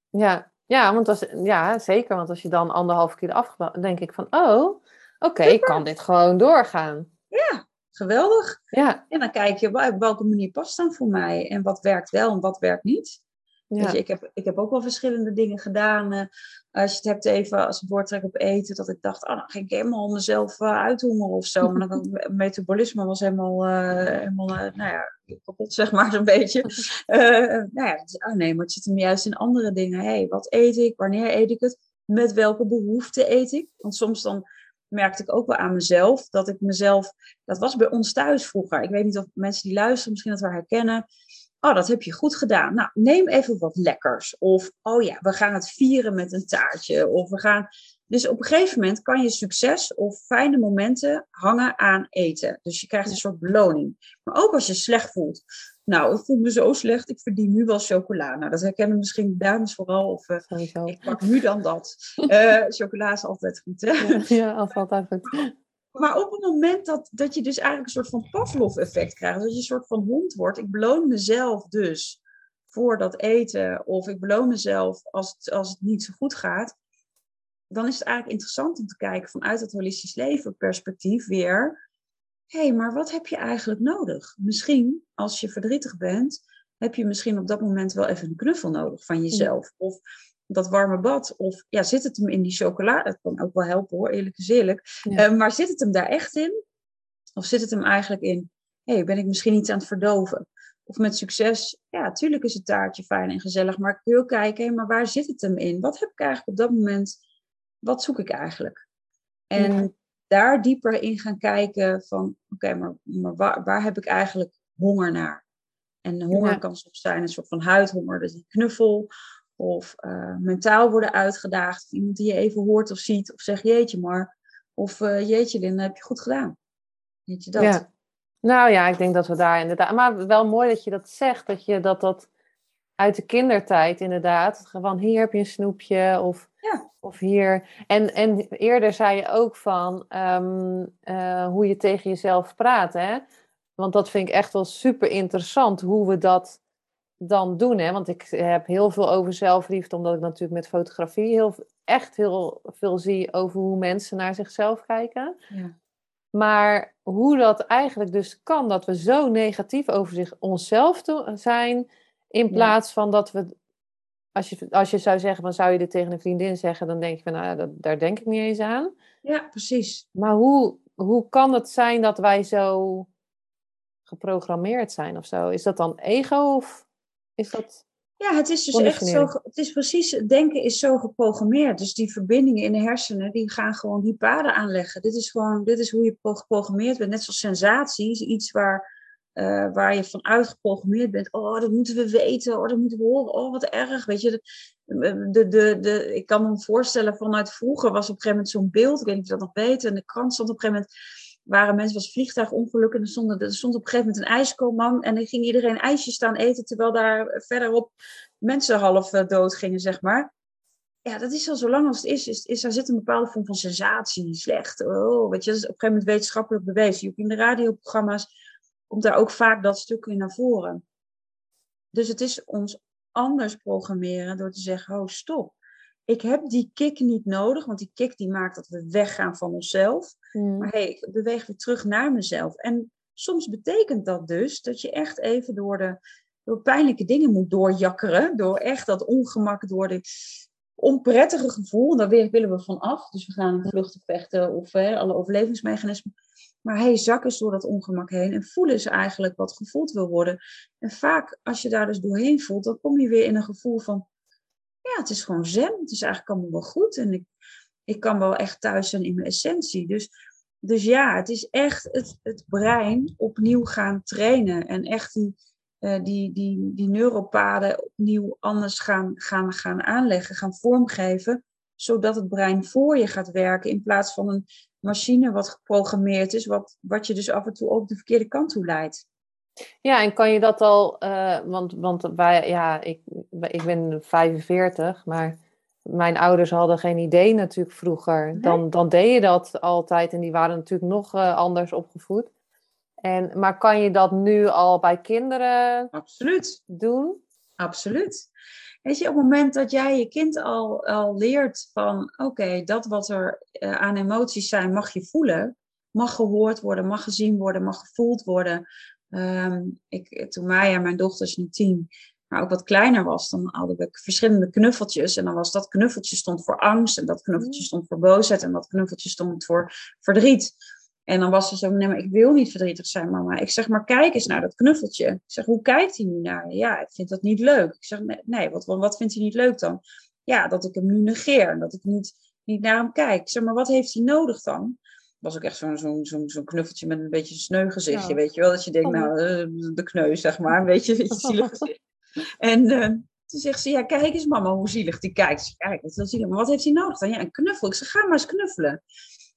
Ja, ja, want als, ja zeker. Want als je dan anderhalf keer afgebouwd, denk ik van, oh, oké, ik kan dit gewoon doorgaan. Ja, geweldig. Ja. En dan kijk je, op welke manier past dan voor mij? En wat werkt wel en wat werkt niet? Ja. ik, heb, ik heb ook wel verschillende dingen gedaan. Als je het hebt even als een voortrek op eten, dat ik dacht, oh, dan ging ik helemaal mezelf uh, uithongeren of zo. Maar dan, het metabolisme was helemaal, uh, helemaal nou ja, kapot, zeg maar, zo'n beetje. nou ja, oh nee, maar het zit hem juist in andere dingen. hey, wat eet ik? Wanneer eet ik het? Met welke behoeften eet ik? Want soms dan merkte ik ook wel aan mezelf dat ik mezelf, dat was bij ons thuis vroeger. Ik weet niet of mensen die luisteren misschien dat wel herkennen Oh, dat heb je goed gedaan. Nou, neem even wat lekkers. Of, oh ja, we gaan het vieren met een taartje. Of we gaan. Dus op een gegeven moment kan je succes of fijne momenten hangen aan eten. Dus je krijgt een soort beloning. Maar ook als je slecht voelt. Nou, ik voel me zo slecht, ik verdien nu wel chocola. Nou, dat herkennen misschien dames vooral. Of uh, ik pak nu dan dat. Uh, chocola is altijd goed, hè? Ja, ja altijd goed. Maar op het moment dat, dat je dus eigenlijk een soort van Pavlov-effect krijgt, dat je een soort van hond wordt, ik beloon mezelf dus voor dat eten, of ik beloon mezelf als het, als het niet zo goed gaat, dan is het eigenlijk interessant om te kijken vanuit het holistisch leven perspectief weer, hé, hey, maar wat heb je eigenlijk nodig? Misschien, als je verdrietig bent, heb je misschien op dat moment wel even een knuffel nodig van jezelf. Of dat warme bad. Of ja, zit het hem in die chocola? Dat kan ook wel helpen hoor, eerlijk is eerlijk. Eh, maar zit het hem daar echt in? Of zit het hem eigenlijk in, hé, hey, ben ik misschien iets aan het verdoven? Of met succes, ja, natuurlijk is het taartje fijn en gezellig, maar ik wil kijken, maar waar zit het hem in? Wat heb ik eigenlijk op dat moment, wat zoek ik eigenlijk? En daar dieper in gaan kijken van, oké, maar, maar waar, waar heb ik eigenlijk honger naar? En honger kan soms zijn een soort van huidhonger, dus een knuffel. Of uh, mentaal worden uitgedaagd. Iemand die je even hoort of ziet. Of zegt jeetje maar. Of uh, jeetje Linda, heb je goed gedaan. Weet je dat? Ja. Nou ja, ik denk dat we daar inderdaad... Maar wel mooi dat je dat zegt. Dat je dat, dat uit de kindertijd inderdaad. Van hier heb je een snoepje. Of, ja. of hier... En, en eerder zei je ook van um, uh, hoe je tegen jezelf praat. Hè? Want dat vind ik echt wel super interessant. Hoe we dat dan doen. Hè? Want ik heb heel veel over zelfliefde, omdat ik natuurlijk met fotografie heel, echt heel veel zie over hoe mensen naar zichzelf kijken. Ja. Maar hoe dat eigenlijk dus kan, dat we zo negatief over zich, onszelf zijn, in plaats van dat we, als je, als je zou zeggen, van zou je dit tegen een vriendin zeggen, dan denk je van, nou, dat, daar denk ik niet eens aan. Ja, precies. Maar hoe, hoe kan het zijn dat wij zo geprogrammeerd zijn of zo? Is dat dan ego of is dat... Ja, het is dus echt zo. Het is precies, denken is zo geprogrammeerd. Dus die verbindingen in de hersenen, die gaan gewoon die paden aanleggen. Dit is gewoon, dit is hoe je geprogrammeerd bent. Net zoals sensaties, iets waar, uh, waar je vanuit geprogrammeerd bent. Oh, dat moeten we weten. Oh, dat moeten we horen. Oh, wat erg. Weet je, de, de, de, ik kan me voorstellen, vanuit vroeger was op een gegeven moment zo'n beeld, ik weet niet of je dat nog weet, en de krant stond op een gegeven moment, waren mensen, was vliegtuigongeluk en er stond, er stond op een gegeven moment een ijskoolman en dan ging iedereen ijsjes staan eten, terwijl daar verderop mensen half eh, dood gingen, zeg maar. Ja, dat is al zo lang als het is, is, is daar zit een bepaalde vorm van sensatie, slecht. Oh, weet je, dat is op een gegeven moment wetenschappelijk bewezen. In de radioprogramma's komt daar ook vaak dat stuk in naar voren. Dus het is ons anders programmeren door te zeggen, oh stop. Ik heb die kick niet nodig, want die kick die maakt dat we weggaan van onszelf. Hmm. Maar hey, ik beweeg weer terug naar mezelf. En soms betekent dat dus dat je echt even door de door pijnlijke dingen moet doorjakkeren. Door echt dat ongemak, door de onprettige gevoel. Daar willen we van af. Dus we gaan vluchten, vechten of hè, alle overlevingsmechanismen. Maar hey, zak eens door dat ongemak heen en voel eens eigenlijk wat gevoeld wil worden. En vaak, als je daar dus doorheen voelt, dan kom je weer in een gevoel van, ja, het is gewoon zen. Het is eigenlijk allemaal wel goed. En ik, ik kan wel echt thuis zijn in mijn essentie. Dus, dus ja, het is echt het, het brein opnieuw gaan trainen. En echt die, uh, die, die, die neuropaden opnieuw anders gaan, gaan, gaan aanleggen, gaan vormgeven. Zodat het brein voor je gaat werken in plaats van een machine wat geprogrammeerd is, wat, wat je dus af en toe ook de verkeerde kant toe leidt. Ja, en kan je dat al, uh, want, want wij, ja, ik, ik ben 45, maar mijn ouders hadden geen idee natuurlijk vroeger. Dan, dan deed je dat altijd en die waren natuurlijk nog uh, anders opgevoed. En, maar kan je dat nu al bij kinderen Absoluut. doen? Absoluut. Weet je, op het moment dat jij je kind al, al leert van, oké, dat wat er uh, aan emoties zijn, mag je voelen, mag gehoord worden, mag gezien worden, mag gevoeld worden. Um, ik, toen Maya, mijn dochter is nu tien, maar ook wat kleiner was, dan hadden we verschillende knuffeltjes. En dan was dat knuffeltje stond voor angst, en dat knuffeltje mm. stond voor boosheid, en dat knuffeltje stond voor verdriet. En dan was ze zo, nee, maar ik wil niet verdrietig zijn, mama. Ik zeg, maar kijk eens naar dat knuffeltje. Ik zeg, hoe kijkt hij nu naar je? Ja, ik vind dat niet leuk. Ik zeg, nee, wat, wat vindt hij niet leuk dan? Ja, dat ik hem nu negeer. Dat ik niet, niet naar hem kijk. Ik zeg, maar wat heeft hij nodig dan? Was ook echt zo'n zo'n knuffeltje met een beetje sneu gezichtje, weet je wel? Dat je denkt, oh. nou, eh, de kneus, zeg maar. Een beetje, een beetje zielig gezicht. En uh, toen zegt ze, ja, kijk eens mama, hoe zielig die kijkt. Ze kijk, dat is wel zielig. Maar wat heeft hij nodig dan? Ja, een knuffel. Ik zeg, ga maar eens knuffelen.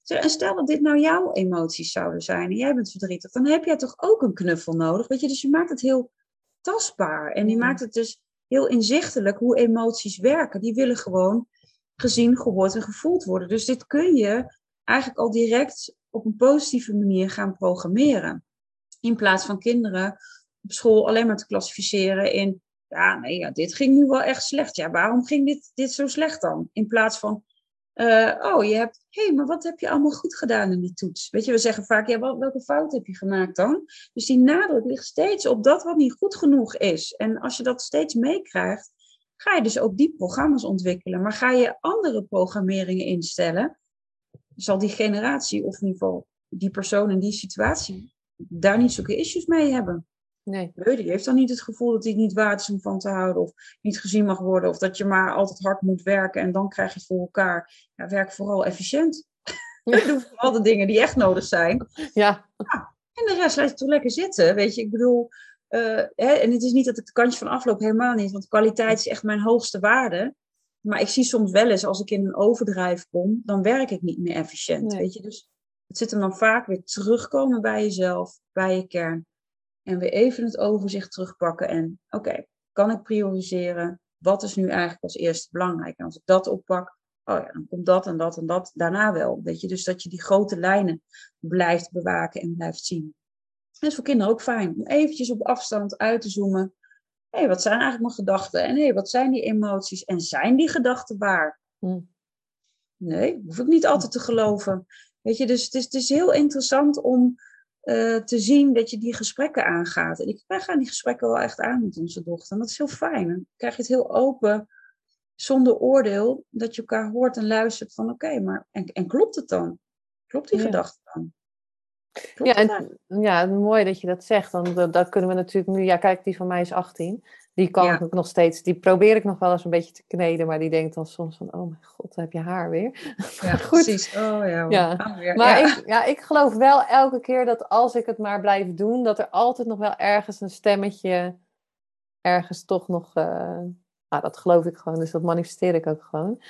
En stel dat dit nou jouw emoties zouden zijn en jij bent verdrietig, dan heb jij toch ook een knuffel nodig? Weet je, dus je maakt het heel tastbaar en je maakt het dus heel inzichtelijk hoe emoties werken. Die willen gewoon gezien, gehoord en gevoeld worden. Dus dit kun je eigenlijk al direct op een positieve manier gaan programmeren. In plaats van kinderen op school alleen maar te klassificeren in, ja, nee, ja, dit ging nu wel echt slecht. Ja, waarom ging dit, dit zo slecht dan? In plaats van, uh, oh, je hebt, hé, hey, maar wat heb je allemaal goed gedaan in die toets? Weet je, we zeggen vaak, ja, welke fout heb je gemaakt dan? Dus die nadruk ligt steeds op dat wat niet goed genoeg is. En als je dat steeds meekrijgt, ga je dus ook die programma's ontwikkelen. Maar ga je andere programmeringen instellen, zal die generatie, of in ieder geval die persoon in die situatie, daar niet zulke issues mee hebben. Nee. Die heeft dan niet het gevoel dat hij het niet waard is om van te houden. Of niet gezien mag worden. Of dat je maar altijd hard moet werken en dan krijg je het voor elkaar. Ja, werk vooral efficiënt. Ja. Doe vooral de dingen die echt nodig zijn. Ja. ja. En de rest laat je toch lekker zitten. Weet je, ik bedoel... Uh, hè, en het is niet dat ik de kantje van afloop, helemaal niet. Want kwaliteit is echt mijn hoogste waarde. Maar ik zie soms wel eens, als ik in een overdrijf kom, dan werk ik niet meer efficiënt. Weet je, dus het zit hem dan vaak weer terugkomen bij jezelf, bij je kern. En weer even het overzicht terugpakken. En oké, kan ik prioriseren? Wat is nu eigenlijk als eerste belangrijk? En als ik dat oppak, oh ja, dan komt dat en dat en dat daarna wel. Weet je, dus dat je die grote lijnen blijft bewaken en blijft zien. Dat is voor kinderen ook fijn om eventjes op afstand uit te zoomen. Hé, hey, wat zijn eigenlijk mijn gedachten? En hé, hey, wat zijn die emoties? En zijn die gedachten waar? Hm. Nee, hoef ik niet altijd te geloven. Weet je, dus het is, het is heel interessant om uh, te zien dat je die gesprekken aangaat. En ik, wij gaan die gesprekken wel echt aan met onze dochter. En dat is heel fijn. Dan krijg je het heel open, zonder oordeel, dat je elkaar hoort en luistert van oké, maar en, en, klopt het dan? Klopt die gedachte dan? Ja, en, ja, mooi dat je dat zegt. Dan dat, kunnen we natuurlijk nu. Ja, kijk, die van mij is 18 die kan ik nog steeds, die probeer ik nog wel eens een beetje te kneden, maar die denkt dan soms van, oh mijn god, heb je haar weer. Ja, precies. Oh ja, ja. Weer. Maar ja. Ik, ja, ik geloof wel elke keer dat als ik het maar blijf doen, dat er altijd nog wel ergens een stemmetje ergens toch nog uh, Nou, dat geloof ik gewoon, dus dat manifesteer ik ook gewoon.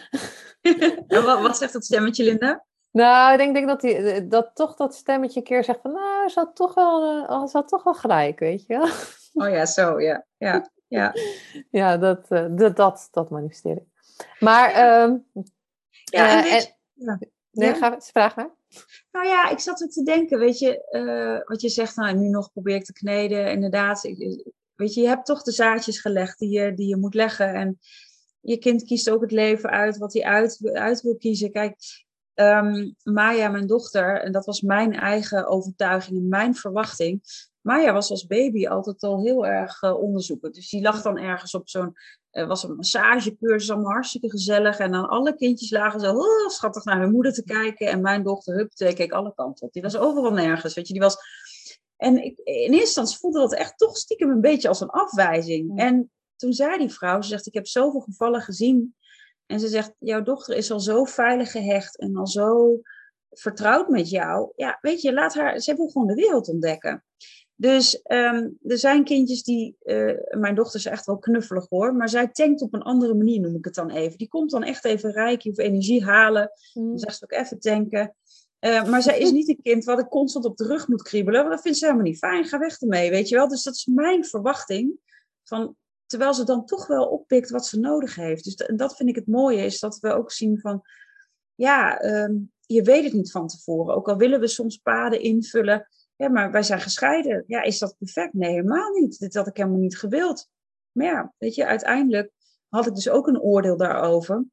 en wat, wat zegt dat stemmetje, Linda? Nou, ik denk, denk dat, die, eh, dat toch dat stemmetje een keer zegt van, nou, ze had toch wel, uh, ze had toch wel gelijk, weet je wel. Oh ja, zo, ja. Ja, ja. ja dat, uh, dat, dat, dat manifesteer ik. Maar, um, ja, en, weet, ja. Nee, ja? Ga, vraag maar. Nou ja, ik zat er te denken, weet je, uh, wat je zegt, nou, nu nog probeer ik te kneden. Inderdaad, ik, weet je, je hebt toch de zaadjes gelegd die je, die je moet leggen. En je kind kiest ook het leven uit wat hij uit, uit wil kiezen. Kijk, um, Maya, mijn dochter, en dat was mijn eigen overtuiging en mijn verwachting. Maya was als baby altijd al heel erg uh, onderzoeken. Dus die lag dan ergens op zo'n er was een massagecursus, allemaal hartstikke gezellig. En dan alle kindjes lagen zo oh, schattig naar hun moeder te kijken. En mijn dochter, hup, keek alle kanten op. Die was overal nergens, weet je. Die was... En ik, in eerste instantie voelde dat echt toch stiekem een beetje als een afwijzing. En toen zei die vrouw, ze zegt, ik heb zoveel gevallen gezien. En ze zegt, jouw dochter is al zo veilig gehecht en al zo vertrouwd met jou. Ja, weet je, laat haar, ze wil gewoon de wereld ontdekken. Dus um, er zijn kindjes die, uh, mijn dochter is echt wel knuffelig hoor, maar zij tankt op een andere manier, noem ik het dan even. Die komt dan echt even rijk, of energie halen. Mm. Dan zegt ze ook even tanken. Uh, maar zij is niet een kind wat ik constant op de rug moet kriebelen, want dat vindt ze helemaal niet fijn. Ga weg ermee, weet je wel. Dus dat is mijn verwachting. Van, terwijl ze dan toch wel oppikt wat ze nodig heeft. Dus dat vind ik het mooie, is dat we ook zien van, ja, um, je weet het niet van tevoren. Ook al willen we soms paden invullen ja, maar wij zijn gescheiden. Ja, is dat perfect? Nee, helemaal niet. Dit had ik helemaal niet gewild. Maar ja, weet je, uiteindelijk had ik dus ook een oordeel daarover.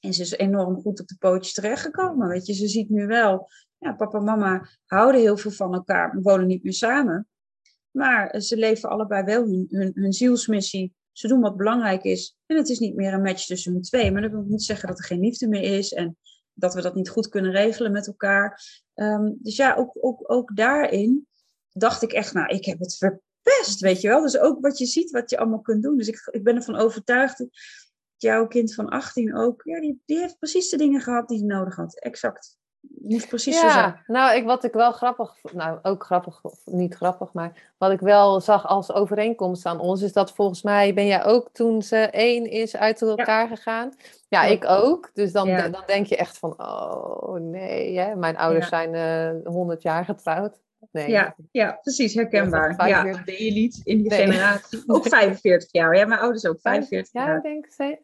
En ze is enorm goed op de pootjes terechtgekomen. Weet je, ze ziet nu wel, ja, papa en mama houden heel veel van elkaar. We wonen niet meer samen. Maar ze leven allebei wel hun, hun, zielsmissie. Ze doen wat belangrijk is. En het is niet meer een match tussen hun twee. Maar dat wil niet zeggen dat er geen liefde meer is. En dat we dat niet goed kunnen regelen met elkaar. Um, dus ja, ook, ook, ook daarin dacht ik echt, nou, ik heb het verpest, weet je wel. Dus ook wat je ziet, wat je allemaal kunt doen. Dus ik, ik ben ervan overtuigd dat jouw kind van 18 ook, ja, die, die heeft precies de dingen gehad die hij nodig had. Exact. Niet precies ja, zo zijn. nou, ik, wat ik wel grappig, nou ook grappig, niet grappig, maar wat ik wel zag als overeenkomst aan ons, is dat volgens mij ben jij ook toen ze één is uit elkaar ja. gegaan. Ja, ik ook. Dus dan, ja. dan denk je echt van, oh nee, hè? mijn ouders zijn uh, 100 jaar getrouwd. Nee. Ja, ja, precies, herkenbaar. Ja, dat deed je niet in die nee. generatie. Ook 45 jaar. Ja, mijn ouders ook 45 jaar. Ja, ik denk,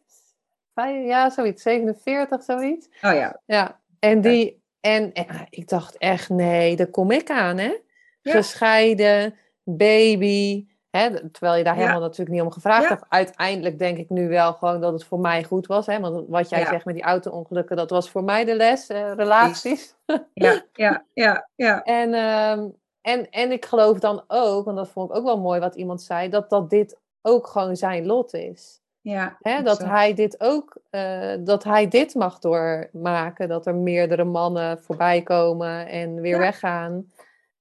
ja, zoiets, 47, zoiets. Oh ja. Ja, en die, en, en, ik dacht echt, nee, daar kom ik aan, hè? Ja. Gescheiden, baby. Hè? Terwijl je daar ja. helemaal natuurlijk niet om gevraagd ja. hebt. Uiteindelijk denk ik nu wel gewoon dat het voor mij goed was. Hè? Want wat jij zegt met die auto-ongelukken, dat was voor mij de les. Uh, relaties. Ja, ja, ja. ja. en, um, en, en ik geloof dan ook, want dat vond ik ook wel mooi wat iemand zei, dat, dat dit ook gewoon zijn lot is. Ja, Hè, dat hij dit ook, uh, dat hij dit mag doormaken, dat er meerdere mannen voorbij komen en weer ja. weggaan.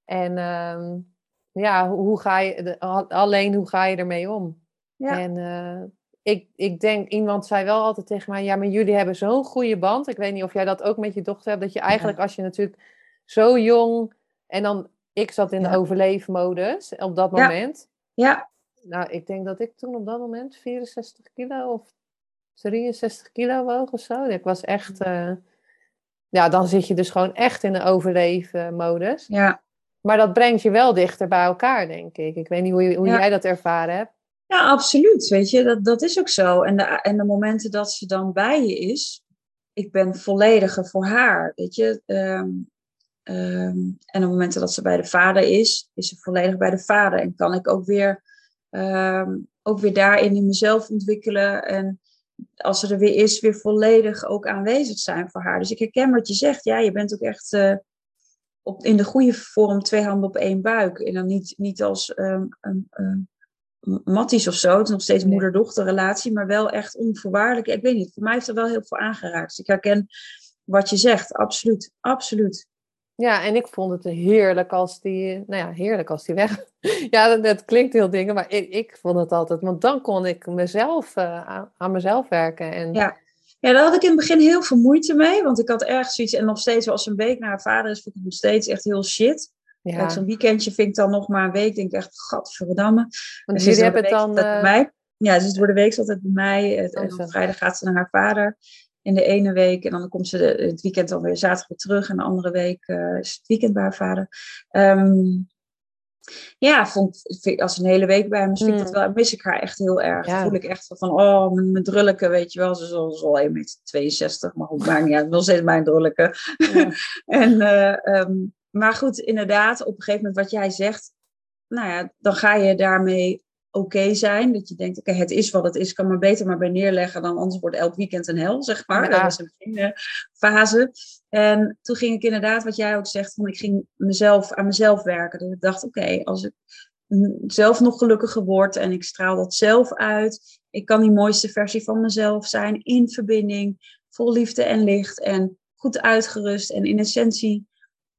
En um, ja, hoe ga je, alleen hoe ga je ermee om? Ja. En uh, ik, ik denk, iemand zei wel altijd tegen mij, ja, maar jullie hebben zo'n goede band. Ik weet niet of jij dat ook met je dochter hebt, dat je eigenlijk ja. als je natuurlijk zo jong, en dan, ik zat in de overleefmodus op dat moment. Ja. Nou, ik denk dat ik toen op dat moment 64 kilo of 63 kilo woog of zo. Ik was echt. Uh, ja, dan zit je dus gewoon echt in de overleefmodus. Ja. Maar dat brengt je wel dichter bij elkaar, denk ik. Ik weet niet hoe, je, hoe ja. jij dat ervaren hebt. Ja, absoluut. Weet je, dat, dat is ook zo. En de, en de momenten dat ze dan bij je is, ik ben vollediger voor haar. Weet je, um, um, en de momenten dat ze bij de vader is, is ze volledig bij de vader. En kan ik ook weer um, ook weer daarin in mezelf ontwikkelen. En als ze er weer is, weer volledig ook aanwezig zijn voor haar. Dus ik herken wat je zegt. Ja, je bent ook echt uh, op, in de goede vorm twee handen op één buik. En dan niet, niet als um, um, um, matties of zo. Het is nog steeds nee. moeder-dochter relatie, maar wel echt onvoorwaardelijk. Ik weet niet, voor mij heeft er wel heel veel aangeraakt. Dus ik herken wat je zegt, absoluut, absoluut. Ja, en ik vond het heerlijk als die, nou ja, heerlijk als die weg. ja, dat, dat, klinkt heel dingen, maar ik, ik vond het altijd, want dan kon ik mezelf uh, aan, aan, mezelf werken. En... Ja. ja, daar had ik in het begin heel veel moeite mee, want ik had ergens zoiets, en nog steeds als een week naar haar vader is, vind ik nog steeds echt heel shit. Ja. Zo'n weekendje vind ik dan nog maar een week, denk ik echt, gadverdamme. Want jullie hebben het dan, uh, mij. Ja, dus door de week is altijd bij mij. En op vrijdag gaat ze naar haar vader in de ene week. En dan komt ze de, het weekend dan weer zaterdag weer terug. En de andere week uh, is het weekend bij haar vader. Um, ja, vond, als een hele week bij hem vind ik dat hmm. wel, mis ik haar echt heel erg. voel ik echt van, oh, mijn, drulleke, weet je wel. Ze is al, al 1,62 meter, maar goed, maakt niet uit. Wel steeds mijn drulleke. Ja. en, uh, um, maar goed, inderdaad, op een gegeven moment wat jij zegt, nou ja, dan ga je daarmee oké zijn. Dat je denkt, oké, het is wat het is, kan maar beter maar bij neerleggen dan anders wordt elk weekend een hel, zeg maar. Dat was een beginfase. En toen ging ik inderdaad, wat jij ook zegt, van ik ging mezelf, aan mezelf werken. Dat ik dacht, oké, als ik zelf nog gelukkiger word en ik straal dat zelf uit. Ik kan die mooiste versie van mezelf zijn, in verbinding, vol liefde en licht en goed uitgerust. En in essentie,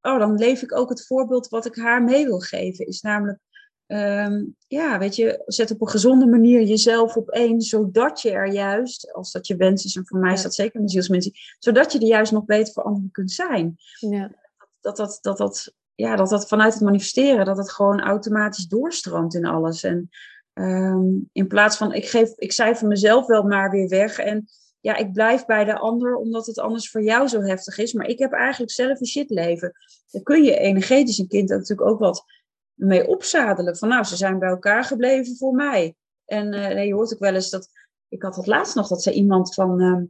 oh, dan leef ik ook het voorbeeld wat ik haar mee wil geven. Is namelijk Ehm, ja, weet je, zet op een gezonde manier jezelf op één, zodat je er juist, als dat je wens is, en voor mij is dat zeker een zielsmensie, zodat je er juist nog beter voor anderen kunt zijn. Ja. Dat, dat, dat, dat, ja, dat dat vanuit het manifesteren, dat het gewoon automatisch doorstroomt in alles. En ehm, in plaats van, ik, geef, ik cijfer mezelf wel maar weer weg en ja, ik blijf bij de ander omdat het anders voor jou zo heftig is, maar ik heb eigenlijk zelf een shit leven. Dan kun je energetisch een kind natuurlijk ook wat mee opzadelen. Van nou, ze zijn bij elkaar gebleven voor mij. En uh, nee, je hoort ook wel eens dat. Ik had het laatst nog dat zei iemand van. Uh,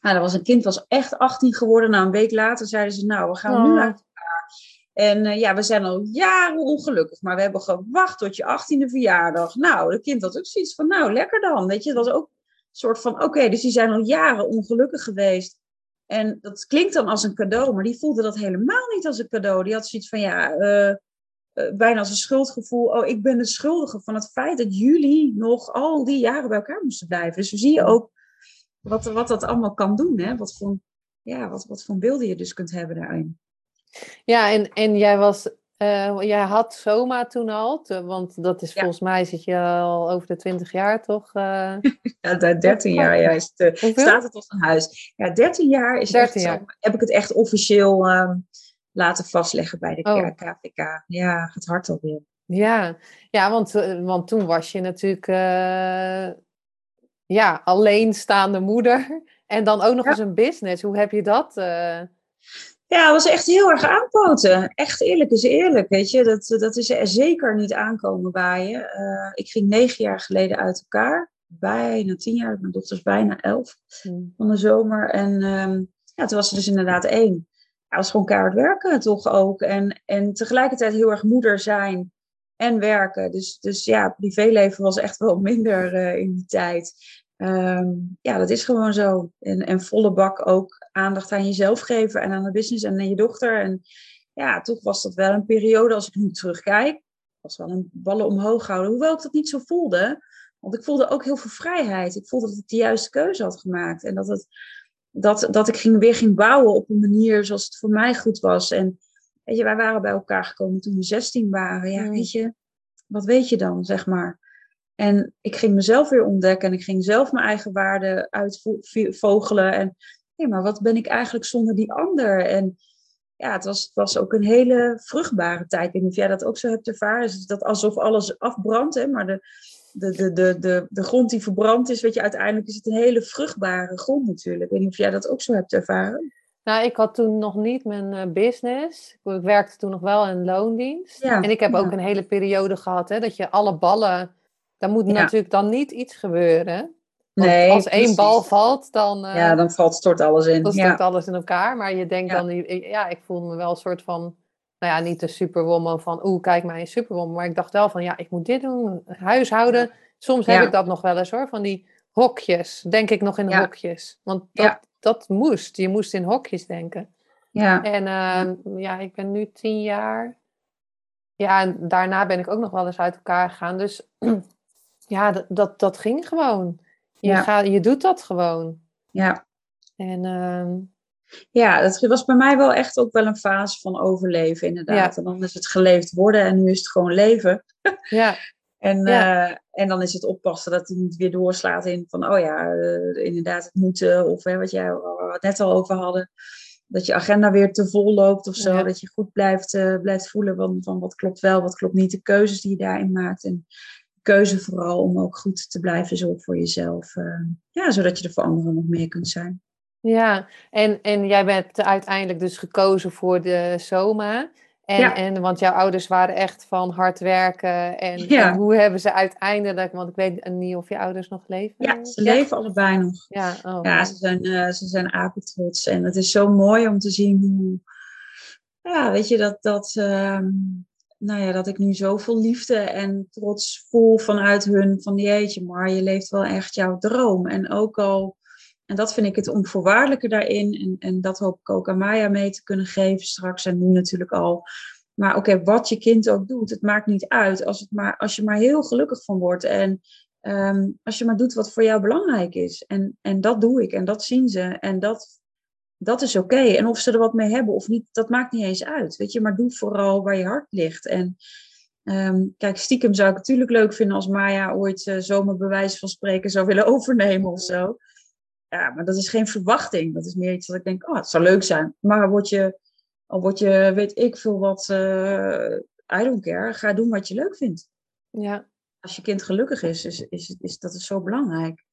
nou, dat was een kind, was echt 18 geworden. Nou, een week later zeiden ze: Nou, we gaan nu oh. uit elkaar. En uh, ja, we zijn al jaren ongelukkig, maar we hebben gewacht tot je 18e verjaardag. Nou, dat kind had ook zoiets van: Nou, lekker dan. Weet je, het was ook een soort van: Oké, dus die zijn al jaren ongelukkig geweest. En dat klinkt dan als een cadeau, maar die voelde dat helemaal niet als een cadeau. Die had zoiets van: Ja, uh, bijna als een schuldgevoel. Oh, ik ben de schuldige van het feit dat jullie nog al die jaren bij elkaar moesten blijven. Dus we zie je ook wat, wat dat allemaal kan doen. Hè? Wat, voor, ja, wat, wat voor beelden je dus kunt hebben daarin. Ja, en, en jij was uh, jij had Soma toen al, want dat is volgens mij zit je al over de 20 jaar, toch? Uh... ja, 13 jaar ja, is het, staat het als een huis. Ja, 13 jaar is 13 echt, jaar. heb ik het echt officieel um, laten vastleggen bij de oh. KVK. Ja, het hart alweer. Ja, ja want, eh, want toen was je natuurlijk uh, ja, alleenstaande moeder. En dan ook nog eens een business. Hoe heb je dat? Uh... Ja, het was echt heel erg aanpoten. Echt eerlijk is eerlijk, weet je. Dat, dat is er zeker niet aankomen bij je. ik ging negen jaar geleden uit elkaar. Bijna tien jaar. Mijn dochter is bijna elf hmm. van de zomer. En um, ja, toen was er dus inderdaad één ja, was gewoon keihard werken toch ook. En, en tegelijkertijd heel erg moeder zijn en werken. Dus, dus ja, privéleven was echt wel minder uh, in die tijd. Um, ja, dat is gewoon zo. En, en volle bak ook aandacht aan jezelf geven en aan de business en aan je dochter. En ja, toch was dat wel een periode, als ik nu terugkijk, was wel een ballen omhoog houden. Hoewel ik dat niet zo voelde. Want ik voelde ook heel veel vrijheid. Ik voelde dat ik de juiste keuze had gemaakt. En dat het dat, dat ik ging, weer ging bouwen op een manier zoals het voor mij goed was. En weet je, wij waren bij elkaar gekomen toen we 16 waren. Ja, weet je, wat weet je dan, zeg maar. En ik ging mezelf weer ontdekken en ik ging zelf mijn eigen waarden uitvogelen. En hé, maar wat ben ik eigenlijk zonder die ander? En ja, het was, het was ook een hele vruchtbare tijd. Ik weet niet of jij dat ook zo hebt ervaren. Is dat alsof alles afbrandt, hè? maar de, de, de, de, de, de grond die verbrand is, weet je, uiteindelijk is het een hele vruchtbare grond natuurlijk. Ik weet niet of jij dat ook zo hebt ervaren. Nou, ik had toen nog niet mijn uh, business. Ik werkte toen nog wel in loondienst. Ja, en ik heb ook een hele periode gehad, hè, dat je alle ballen... Daar moet natuurlijk dan niet iets gebeuren. Want nee, als één bal valt, dan... Uh, ja, dan valt, stort alles in. Dan stort alles in elkaar. Maar je denkt dan... Ja, ik voel me wel een soort van nou ja, niet de superwoman van, oeh, kijk mij een superwoman. Maar ik dacht wel van, ja, ik moet dit doen, huishouden. Soms heb ik dat nog wel eens hoor, van die hokjes. Denk ik nog in hokjes. Want dat, dat moest. Je moest in hokjes denken. Ja. En uh, ja, ik ben nu tien jaar. Ja, en daarna ben ik ook nog wel eens uit elkaar gegaan. Dus ja, dat, dat, dat ging gewoon. Je, gaat, je doet dat gewoon. Ja. En uh, ja, dat was bij mij wel echt ook wel een fase van overleven, inderdaad. En dan is het geleefd worden en nu is het gewoon leven. Ja. en, eh, en dan is het oppassen dat het niet weer doorslaat in van, oh ja, uh, inderdaad het moeten. Of hè, wat jij net al over hadden. Dat je agenda weer te vol loopt of zo. Dat je goed blijft, uh, blijft voelen van, van wat klopt wel, wat klopt niet. De keuzes die je daarin maakt. En keuze vooral om ook goed te blijven zorgen voor jezelf. Ja, zodat je er voor anderen nog meer kunt zijn. Ja, en, en jij bent uiteindelijk dus gekozen voor de SOMA. En, ja. en, want jouw ouders waren echt van hard werken. En, en, hoe hebben ze uiteindelijk, want ik weet niet of je ouders nog leven. Ja, ze leven allebei nog. Ja, oh, ja ze zijn, uh, ze zijn apetrots. En het is zo mooi om te zien hoe, ja, weet je, dat, dat, uh, nou ja, dat ik nu zoveel liefde en trots voel vanuit hun. Van jeetje, maar je leeft wel echt jouw droom. En ook al en dat vind ik het onvoorwaardelijke daarin. En, en dat hoop ik ook aan Maya mee te kunnen geven straks. En nu natuurlijk al. Maar oké, wat je kind ook doet, het maakt niet uit. Als, het maar, als je maar heel gelukkig van wordt. En ehm, als je maar doet wat voor jou belangrijk is. En, en dat doe ik. En dat zien ze. En dat, dat is oké. En of ze er wat mee hebben of niet, dat maakt niet eens uit. Weet je, maar doe vooral waar je hart ligt. En ehm, kijk, stiekem zou ik het natuurlijk leuk vinden als Maya ooit uh, zomaar bewijs van spreken zou willen overnemen of zo ja, maar dat is geen verwachting. Dat is meer iets dat ik denk, oh, het zou leuk zijn. Maar word je, al word je, weet ik veel wat, uh, I don't care. Ga doen wat je leuk vindt. Ja. Als je kind gelukkig is, is, is, is dat is zo belangrijk.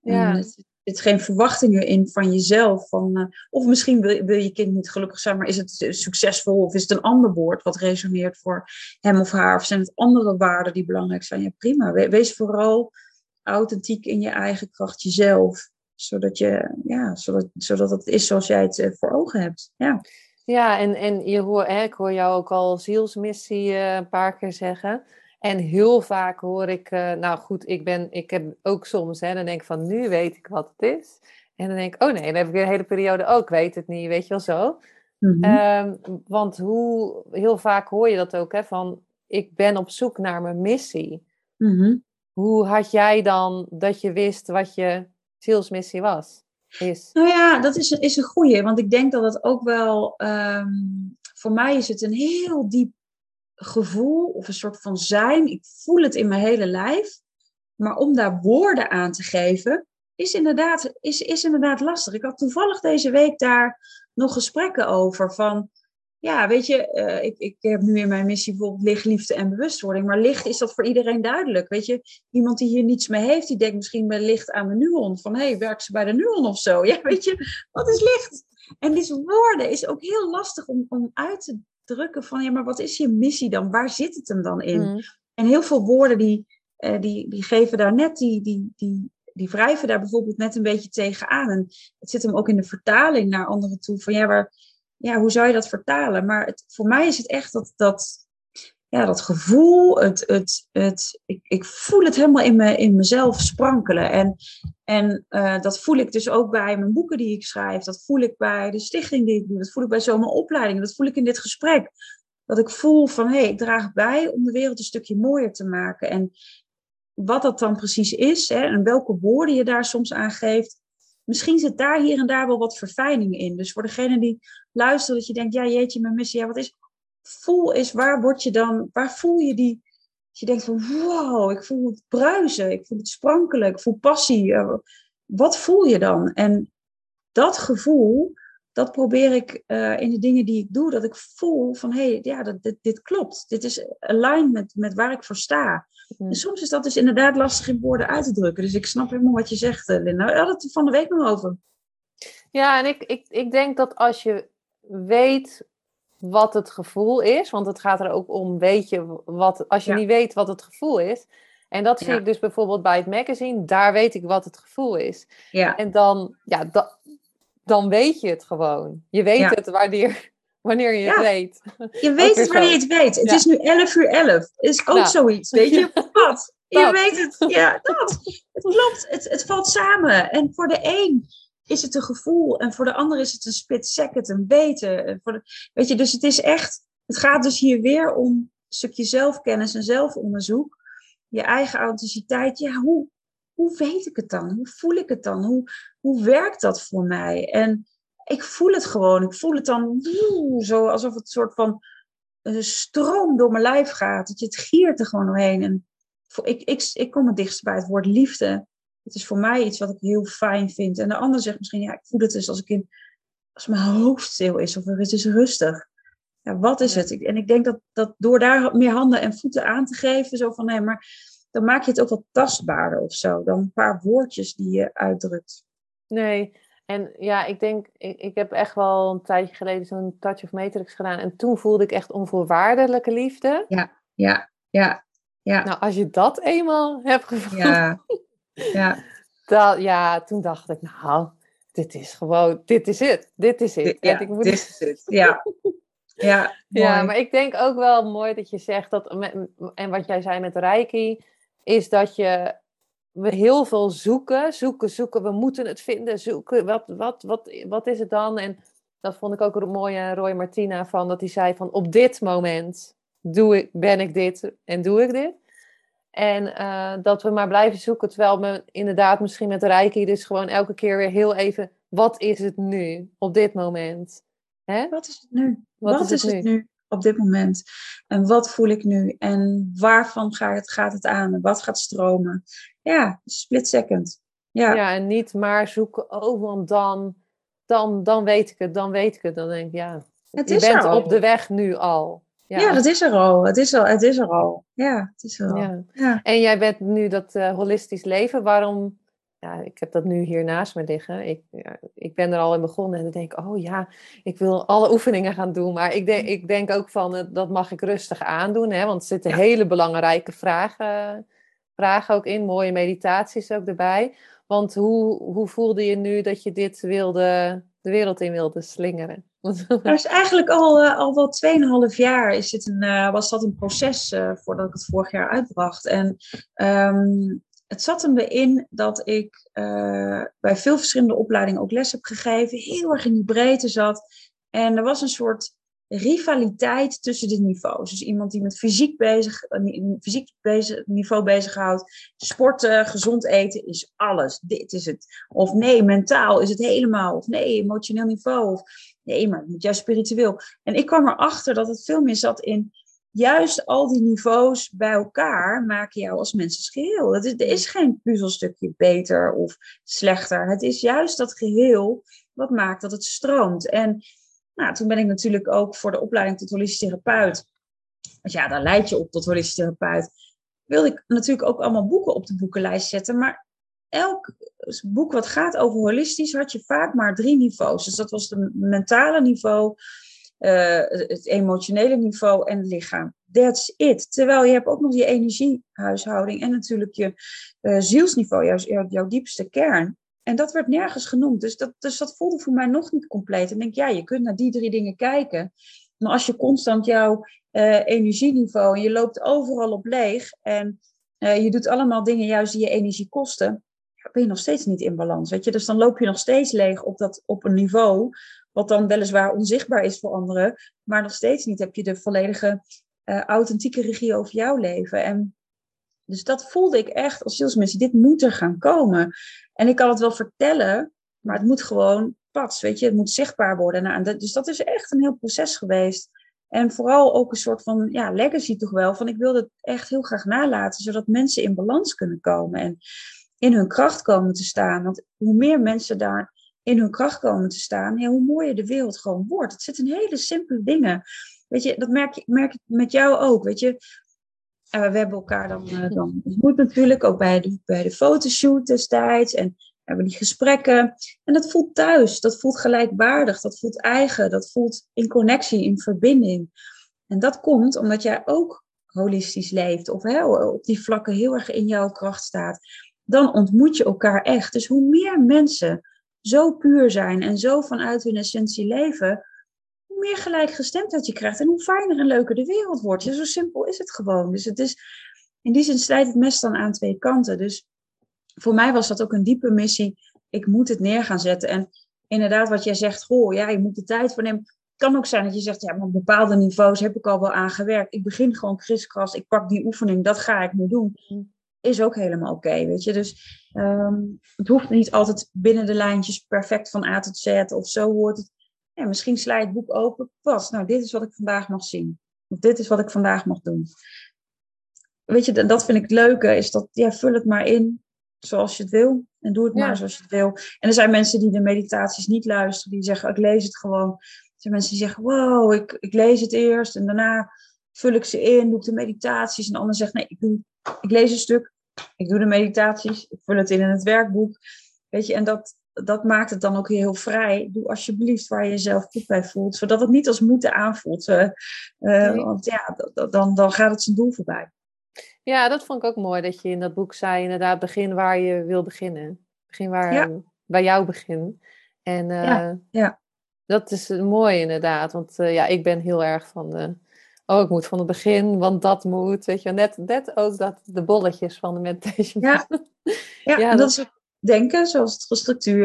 Ja. het, zit geen verwachtingen in van jezelf. Van, uh, of misschien wil, wil, je kind niet gelukkig zijn, maar is het succesvol? Of is het een ander woord wat resoneert voor hem of haar? Of zijn het andere waarden die belangrijk zijn? Ja, prima. Wees vooral authentiek in je eigen kracht, jezelf zodat, je, ja, zodat, zodat het is zoals jij het eh, voor ogen hebt. Ja, ja en, en je hoor, hè, ik hoor jou ook al zielsmissie uh, een paar keer zeggen. En heel vaak hoor ik, uh, nou goed, ik, ben, ik heb ook soms, hè, dan denk ik van nu weet ik wat het is. En dan denk ik, oh nee, dan heb ik een hele periode, ook oh, weet het niet, weet je wel zo. Mm -hmm. want hoe, heel vaak hoor je dat ook, hè, van ik ben op zoek naar mijn missie. Mm -hmm. Hoe had jij dan dat je wist wat je zielsmissie was? Is. Nou ja, dat is, is een goeie. Want ik denk dat het ook wel... Um, voor mij is het een heel diep gevoel of een soort van zijn. Ik voel het in mijn hele lijf. Maar om daar woorden aan te geven, is inderdaad, is, is inderdaad lastig. Ik had toevallig deze week daar nog gesprekken over. Van ja, weet je, uh, ik, ik heb nu in mijn missie bijvoorbeeld licht, liefde en bewustwording. Maar licht is dat voor iedereen duidelijk. Weet je, iemand die hier niets mee heeft, die denkt misschien bij licht aan mijn nuon. Van hé, hey, werkt ze bij de nuon of zo? Ja, weet je, wat is licht? En deze woorden is ook heel lastig om, om uit te drukken van ja, maar wat is je missie dan? Waar zit het hem dan in? Mm. En heel veel woorden die, uh, die, die geven daar net die, die, die, die wrijven daar bijvoorbeeld net een beetje tegenaan. En het zit hem ook in de vertaling naar anderen toe. Van ja, waar, ja, hoe zou je dat vertalen? Maar het, voor mij is het echt dat, dat, ja, dat gevoel, het, het, het, ik, ik voel het helemaal in, me, in mezelf sprankelen. En, en uh, dat voel ik dus ook bij mijn boeken die ik schrijf. Dat voel ik bij de stichting die ik doe. Dat voel ik bij zo'n opleiding. Dat voel ik in dit gesprek. Dat ik voel van, hé, hey, ik draag bij om de wereld een stukje mooier te maken. En wat dat dan precies is hè, en welke woorden je daar soms aan geeft, misschien zit daar hier en daar wel wat verfijning in. Dus voor degene die luistert, dat je denkt, ja jeetje, mijn missie, ja wat is... Voel is, waar word je dan, waar voel je die... Dat je denkt van, wow, ik voel het bruisen, ik voel het sprankelen, ik voel passie. Wat voel je dan? En dat gevoel, dat probeer ik uh, in de dingen die ik doe, dat ik voel van hé, hey, ja, dat, dit, dit, klopt. Dit is aligned met, met waar ik voor sta. Mm. En soms is dat dus inderdaad lastig in woorden uit te drukken. Dus ik snap helemaal wat je zegt, eh, Linda. We hadden het van de week nog over. Ja, en ik, ik, ik denk dat als je weet wat het gevoel is, want het gaat er ook om, weet je wat, als je niet weet wat het gevoel is. En dat zie ik dus bijvoorbeeld bij het magazine, daar weet ik wat het gevoel is. Ja. En dan, ja, da, dan weet je het gewoon. Je weet het wanneer, wanneer je het weet. Je weet het wanneer je het weet. Het is nu 11 uur 11. Is ook nou. zoiets, weet je? Wat? Je weet het. Ja, dat. Het klopt. Het, het valt samen. En voor de een is het een gevoel. En voor de ander is het een split second, een weten. Voor de, weet je, dus het is echt... Het gaat dus hier weer om een stukje zelfkennis en zelfonderzoek. Je eigen authenticiteit. Ja, hoe, hoe weet ik het dan? Hoe voel ik het dan? Hoe, hoe werkt dat voor mij? En ik voel het gewoon. Ik voel het dan woe, zo alsof het een soort van een stroom door mijn lijf gaat. Dat je het giert er gewoon doorheen. En ik, ik, ik kom het dichtst bij het woord liefde. Het is voor mij iets wat ik heel fijn vind. En de ander zegt misschien, ja, ik voel het dus als ik in, als mijn hoofd stil is of het is rustig. Ja, wat is het? En ik denk dat, dat door daar meer handen en voeten aan te geven, zo van, nee, maar dan maak je het ook wat tastbaarder of zo. Dan een paar woordjes die je uitdrukt. Nee, en ja, ik denk, ik, ik heb echt wel een tijdje geleden zo'n Touch of Matrix gedaan. En toen voelde ik echt onvoorwaardelijke liefde. Ja, ja, ja. ja. Nou, als je dat eenmaal hebt gevoeld. Ja, ja. Dat, ja, toen dacht ik, nou, dit is gewoon, dit is het. Dit is het. Ja, ik moet... dit is het. Ja. Ja, ja, maar ik denk ook wel mooi dat je zegt dat, en wat jij zei met Reiki, is dat je we heel veel zoeken, zoeken, zoeken. We moeten het vinden, zoeken. Wat, wat, wat, wat is het dan? En dat vond ik ook een mooie Roy Martina van, dat hij zei van op dit moment doe ik, ben ik dit en doe ik dit. En uh, dat we maar blijven zoeken, terwijl we inderdaad misschien met Reiki dus gewoon elke keer weer heel even, wat is het nu op dit moment? Hè? Wat is het nu? Wat, wat is, het, nu? nu? op dit moment? En wat voel ik nu? En waarvan gaat het, gaat het aan? Wat gaat stromen? Ja, split second. Ja. ja, en niet maar zoeken, oh, want dan, dan, dan weet ik het, dan weet ik het. Dan denk ik, ja, het je bent op de weg nu al. Ja. ja, dat is er al. Het is, al, het is er al. Ja, het is er al. Ja. ja. En jij bent nu dat uh, holistisch leven. Waarom ja, ik heb dat nu hier naast me liggen. Ik, ja, ik ben er al in begonnen en dan denk ik, oh ja, ik wil alle oefeningen gaan doen. Maar ik denk, ik denk ook van, eh, dat mag ik rustig aandoen, hè, want er zitten hele belangrijke vragen, vragen ook in, mooie meditaties ook erbij. Want hoe, hoe voelde je nu dat je dit wilde, de wereld in wilde slingeren? Dat is eigenlijk al, uh, al wel 2,5 jaar is het een, uh, was dat een proces uh, voordat ik het vorig jaar uitbracht. En um, het zat hem erin dat ik bij veel verschillende opleidingen ook les heb gegeven, heel erg in die breedte zat. En er was een soort rivaliteit tussen de niveaus. Dus iemand die met fysiek, bezig, fysiek bezig, niveau bezighoudt, sporten, gezond eten is alles. Dit is het. Of nee, mentaal is het helemaal. Of nee, emotioneel niveau. Of nee, maar juist spiritueel. En ik kwam erachter dat het veel meer zat in juist al die niveaus bij elkaar maken jou als mens geheel. Het is, er is geen puzzelstukje beter of slechter. Het is juist dat geheel wat maakt dat het stroomt. En nou, toen ben ik natuurlijk ook voor de opleiding tot holistisch therapeut. Want ja, daar leid je op tot holistisch therapeut. Wilde ik natuurlijk ook allemaal boeken op de boekenlijst zetten. Maar elk boek wat gaat over holistisch had je vaak maar drie niveaus. Dus dat was het mentale niveau, uh, het emotionele niveau en het lichaam. That's it. Terwijl je hebt ook nog je energiehuishouding en natuurlijk je uh, zielsniveau, jouw, jouw diepste kern. En dat werd nergens genoemd. Dus dat, dus dat voelde voor mij nog niet compleet. En denk, ja, je kunt naar die drie dingen kijken. Maar als je constant jouw uh, energieniveau en je loopt overal op leeg en uh, je doet allemaal dingen juist die je energie kosten, ben je nog steeds niet in balans. Weet je? Dus dan loop je nog steeds leeg op, dat, op een niveau wat dan weliswaar onzichtbaar is voor anderen, maar nog steeds niet heb je de volledige uh, authentieke regie over jouw leven. En dus dat voelde ik echt als zielsmissie. Dit moet er gaan komen. En ik kan het wel vertellen, maar het moet gewoon pas, weet je. Het moet zichtbaar worden. Nou, dus dat is echt een heel proces geweest. En vooral ook een soort van ja, legacy toch wel. Van ik wilde het echt heel graag nalaten, zodat mensen in balans kunnen komen. En in hun kracht komen te staan. Want hoe meer mensen daar in hun kracht komen te staan, hoe mooier de wereld gewoon wordt. Het zit in hele simpele dingen. Weet je, dat merk, merk ik met jou ook. Weet je, uh, we hebben elkaar dan, uh, dan ontmoet natuurlijk, ook bij de, bij de fotoshoot destijds. En hebben die gesprekken. En dat voelt thuis, dat voelt gelijkwaardig, dat voelt eigen, dat voelt in connectie, in verbinding. En dat komt omdat jij ook holistisch leeft of hè, op die vlakken heel erg in jouw kracht staat. Dan ontmoet je elkaar echt. Dus hoe meer mensen zo puur zijn en zo vanuit hun essentie leven, meer gelijkgestemdheid je krijgt en hoe fijner en leuker de wereld wordt. Ja, zo simpel is het gewoon. Dus het is, in die zin strijdt het mes dan aan twee kanten. Dus voor mij was dat ook een diepe missie. Ik moet het neer gaan zetten. En inderdaad, wat jij zegt, goh, ja, je moet de tijd voor nemen. Het kan ook zijn dat je zegt, ja, maar op bepaalde niveaus heb ik al wel aangewerkt. Ik begin gewoon kriskras, ik pak die oefening, dat ga ik nu doen. Mm is ook helemaal oké, weet je. Dus um, het hoeft niet altijd binnen de lijntjes perfect van A tot Z of zo hoort het. Ja, misschien sla je het boek open, pas, nou dit is wat ik vandaag mag zien. Of dit is wat ik vandaag mag doen. Weet je, dat vind ik het leuke, is dat, ja, vul het maar in zoals je het wil. En doe het maar zoals je het wil. En er zijn mensen die de meditaties niet luisteren, die zeggen, ik lees het gewoon. Er zijn mensen die zeggen, wow, ik, ik lees het eerst en daarna vul ik ze in, doe ik de meditaties. En de ander zegt, nee, ik doe ik lees een stuk, ik doe de meditaties, ik vul het in in het werkboek. Weet je, en dat, dat maakt het dan ook heel vrij. Doe alsjeblieft waar je jezelf goed bij voelt, zodat het niet als moeten aanvoelt. Uh, Want ja, dan, dan gaat het zijn doel voorbij. Ja, dat vond ik ook mooi dat je in dat boek zei, inderdaad, begin waar je wil beginnen. Begin waar, bij jou begin. En uh, ja, ja, dat is mooi inderdaad, want ja, ik ben heel erg van de oh, ik moet van het begin, want dat moet. Weet je, net, net ook dat, de bolletjes van de meditation. Ja, ja, ja dat, dat, is denken, zoals het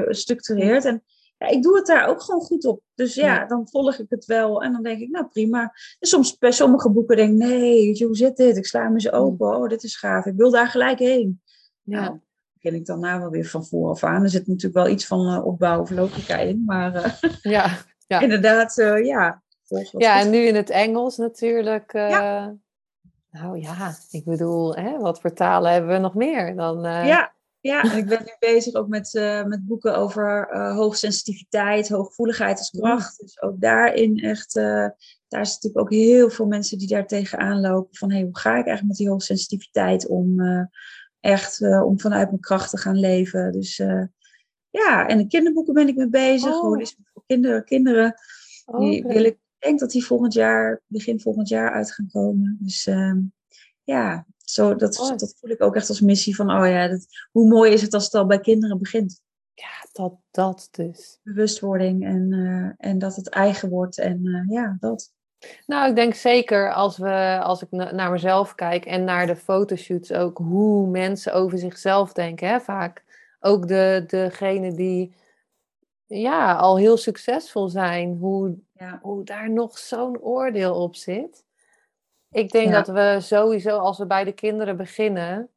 gestructureerd. En ja, ik doe het daar ook gewoon goed op. Dus ja, dan volg ik het wel. En dan denk ik, nou prima. En soms bij sommige boeken denk ik, nee, hoe zit dit? Ik sla me ze open. Oh, dit is gaaf. Ik wil daar gelijk heen. Ja. Nou, begin ik dan na wel weer van vooraf aan. Er zit natuurlijk wel iets van uh, opbouw of logica in. Maar uh, ja, ja. inderdaad, uh, ja, ja, en nu in het Engels natuurlijk. Nou ja, ik bedoel, hè, wat voor talen hebben we nog meer dan... Ja, ja, en ik ben nu bezig ook met, uh, met boeken over hoogsensitiviteit, hooggevoeligheid als kracht. Dus ook daarin echt, daar is natuurlijk ook heel veel mensen die daar tegenaan lopen. Van, hey, hoe ga ik eigenlijk met die hoogsensitiviteit om echt om vanuit mijn kracht te gaan leven. Dus ja, en de kinderboeken ben ik mee bezig. Oh. Holisme voor kinderen. kinderen die wil ik ik denk dat die volgend jaar, begin volgend jaar uit gaan komen. Dus ehm, ja, zo, dat, oh. dat voel ik ook echt als missie van, oh ja, dat, hoe mooi is het als het al bij kinderen begint. Ja, dat, dat dus. Bewustwording en, uh, en dat het eigen wordt en uh, ja, dat. Nou, ik denk zeker als, we, als ik naar mezelf kijk en naar de fotoshoots ook, hoe mensen over zichzelf denken, hè, vaak. Ook de, degene die ja, al heel succesvol zijn, hoe, ja. hoe daar nog zo'n oordeel op zit. Ik denk dat we sowieso, als we bij de kinderen beginnen,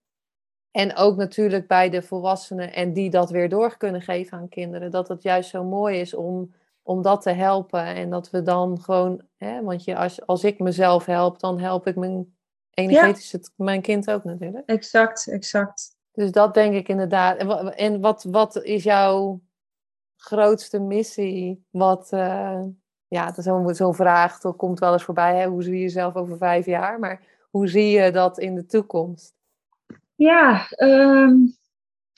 en ook natuurlijk bij de volwassenen en die dat weer door kunnen geven aan kinderen, dat het juist zo mooi is om, om dat te helpen. En dat we dan gewoon, hè, want je, als, als ik mezelf help, dan help ik mijn energetisch mijn kind ook natuurlijk. Exact, exact. Dus dat denk ik inderdaad. En wat, wat is jouw grootste missie? Wat, uh, ja, zo'n zo vraag dat komt wel eens voorbij. Hè? Hoe zie je jezelf over vijf jaar? Maar hoe zie je dat in de toekomst? Ja, um,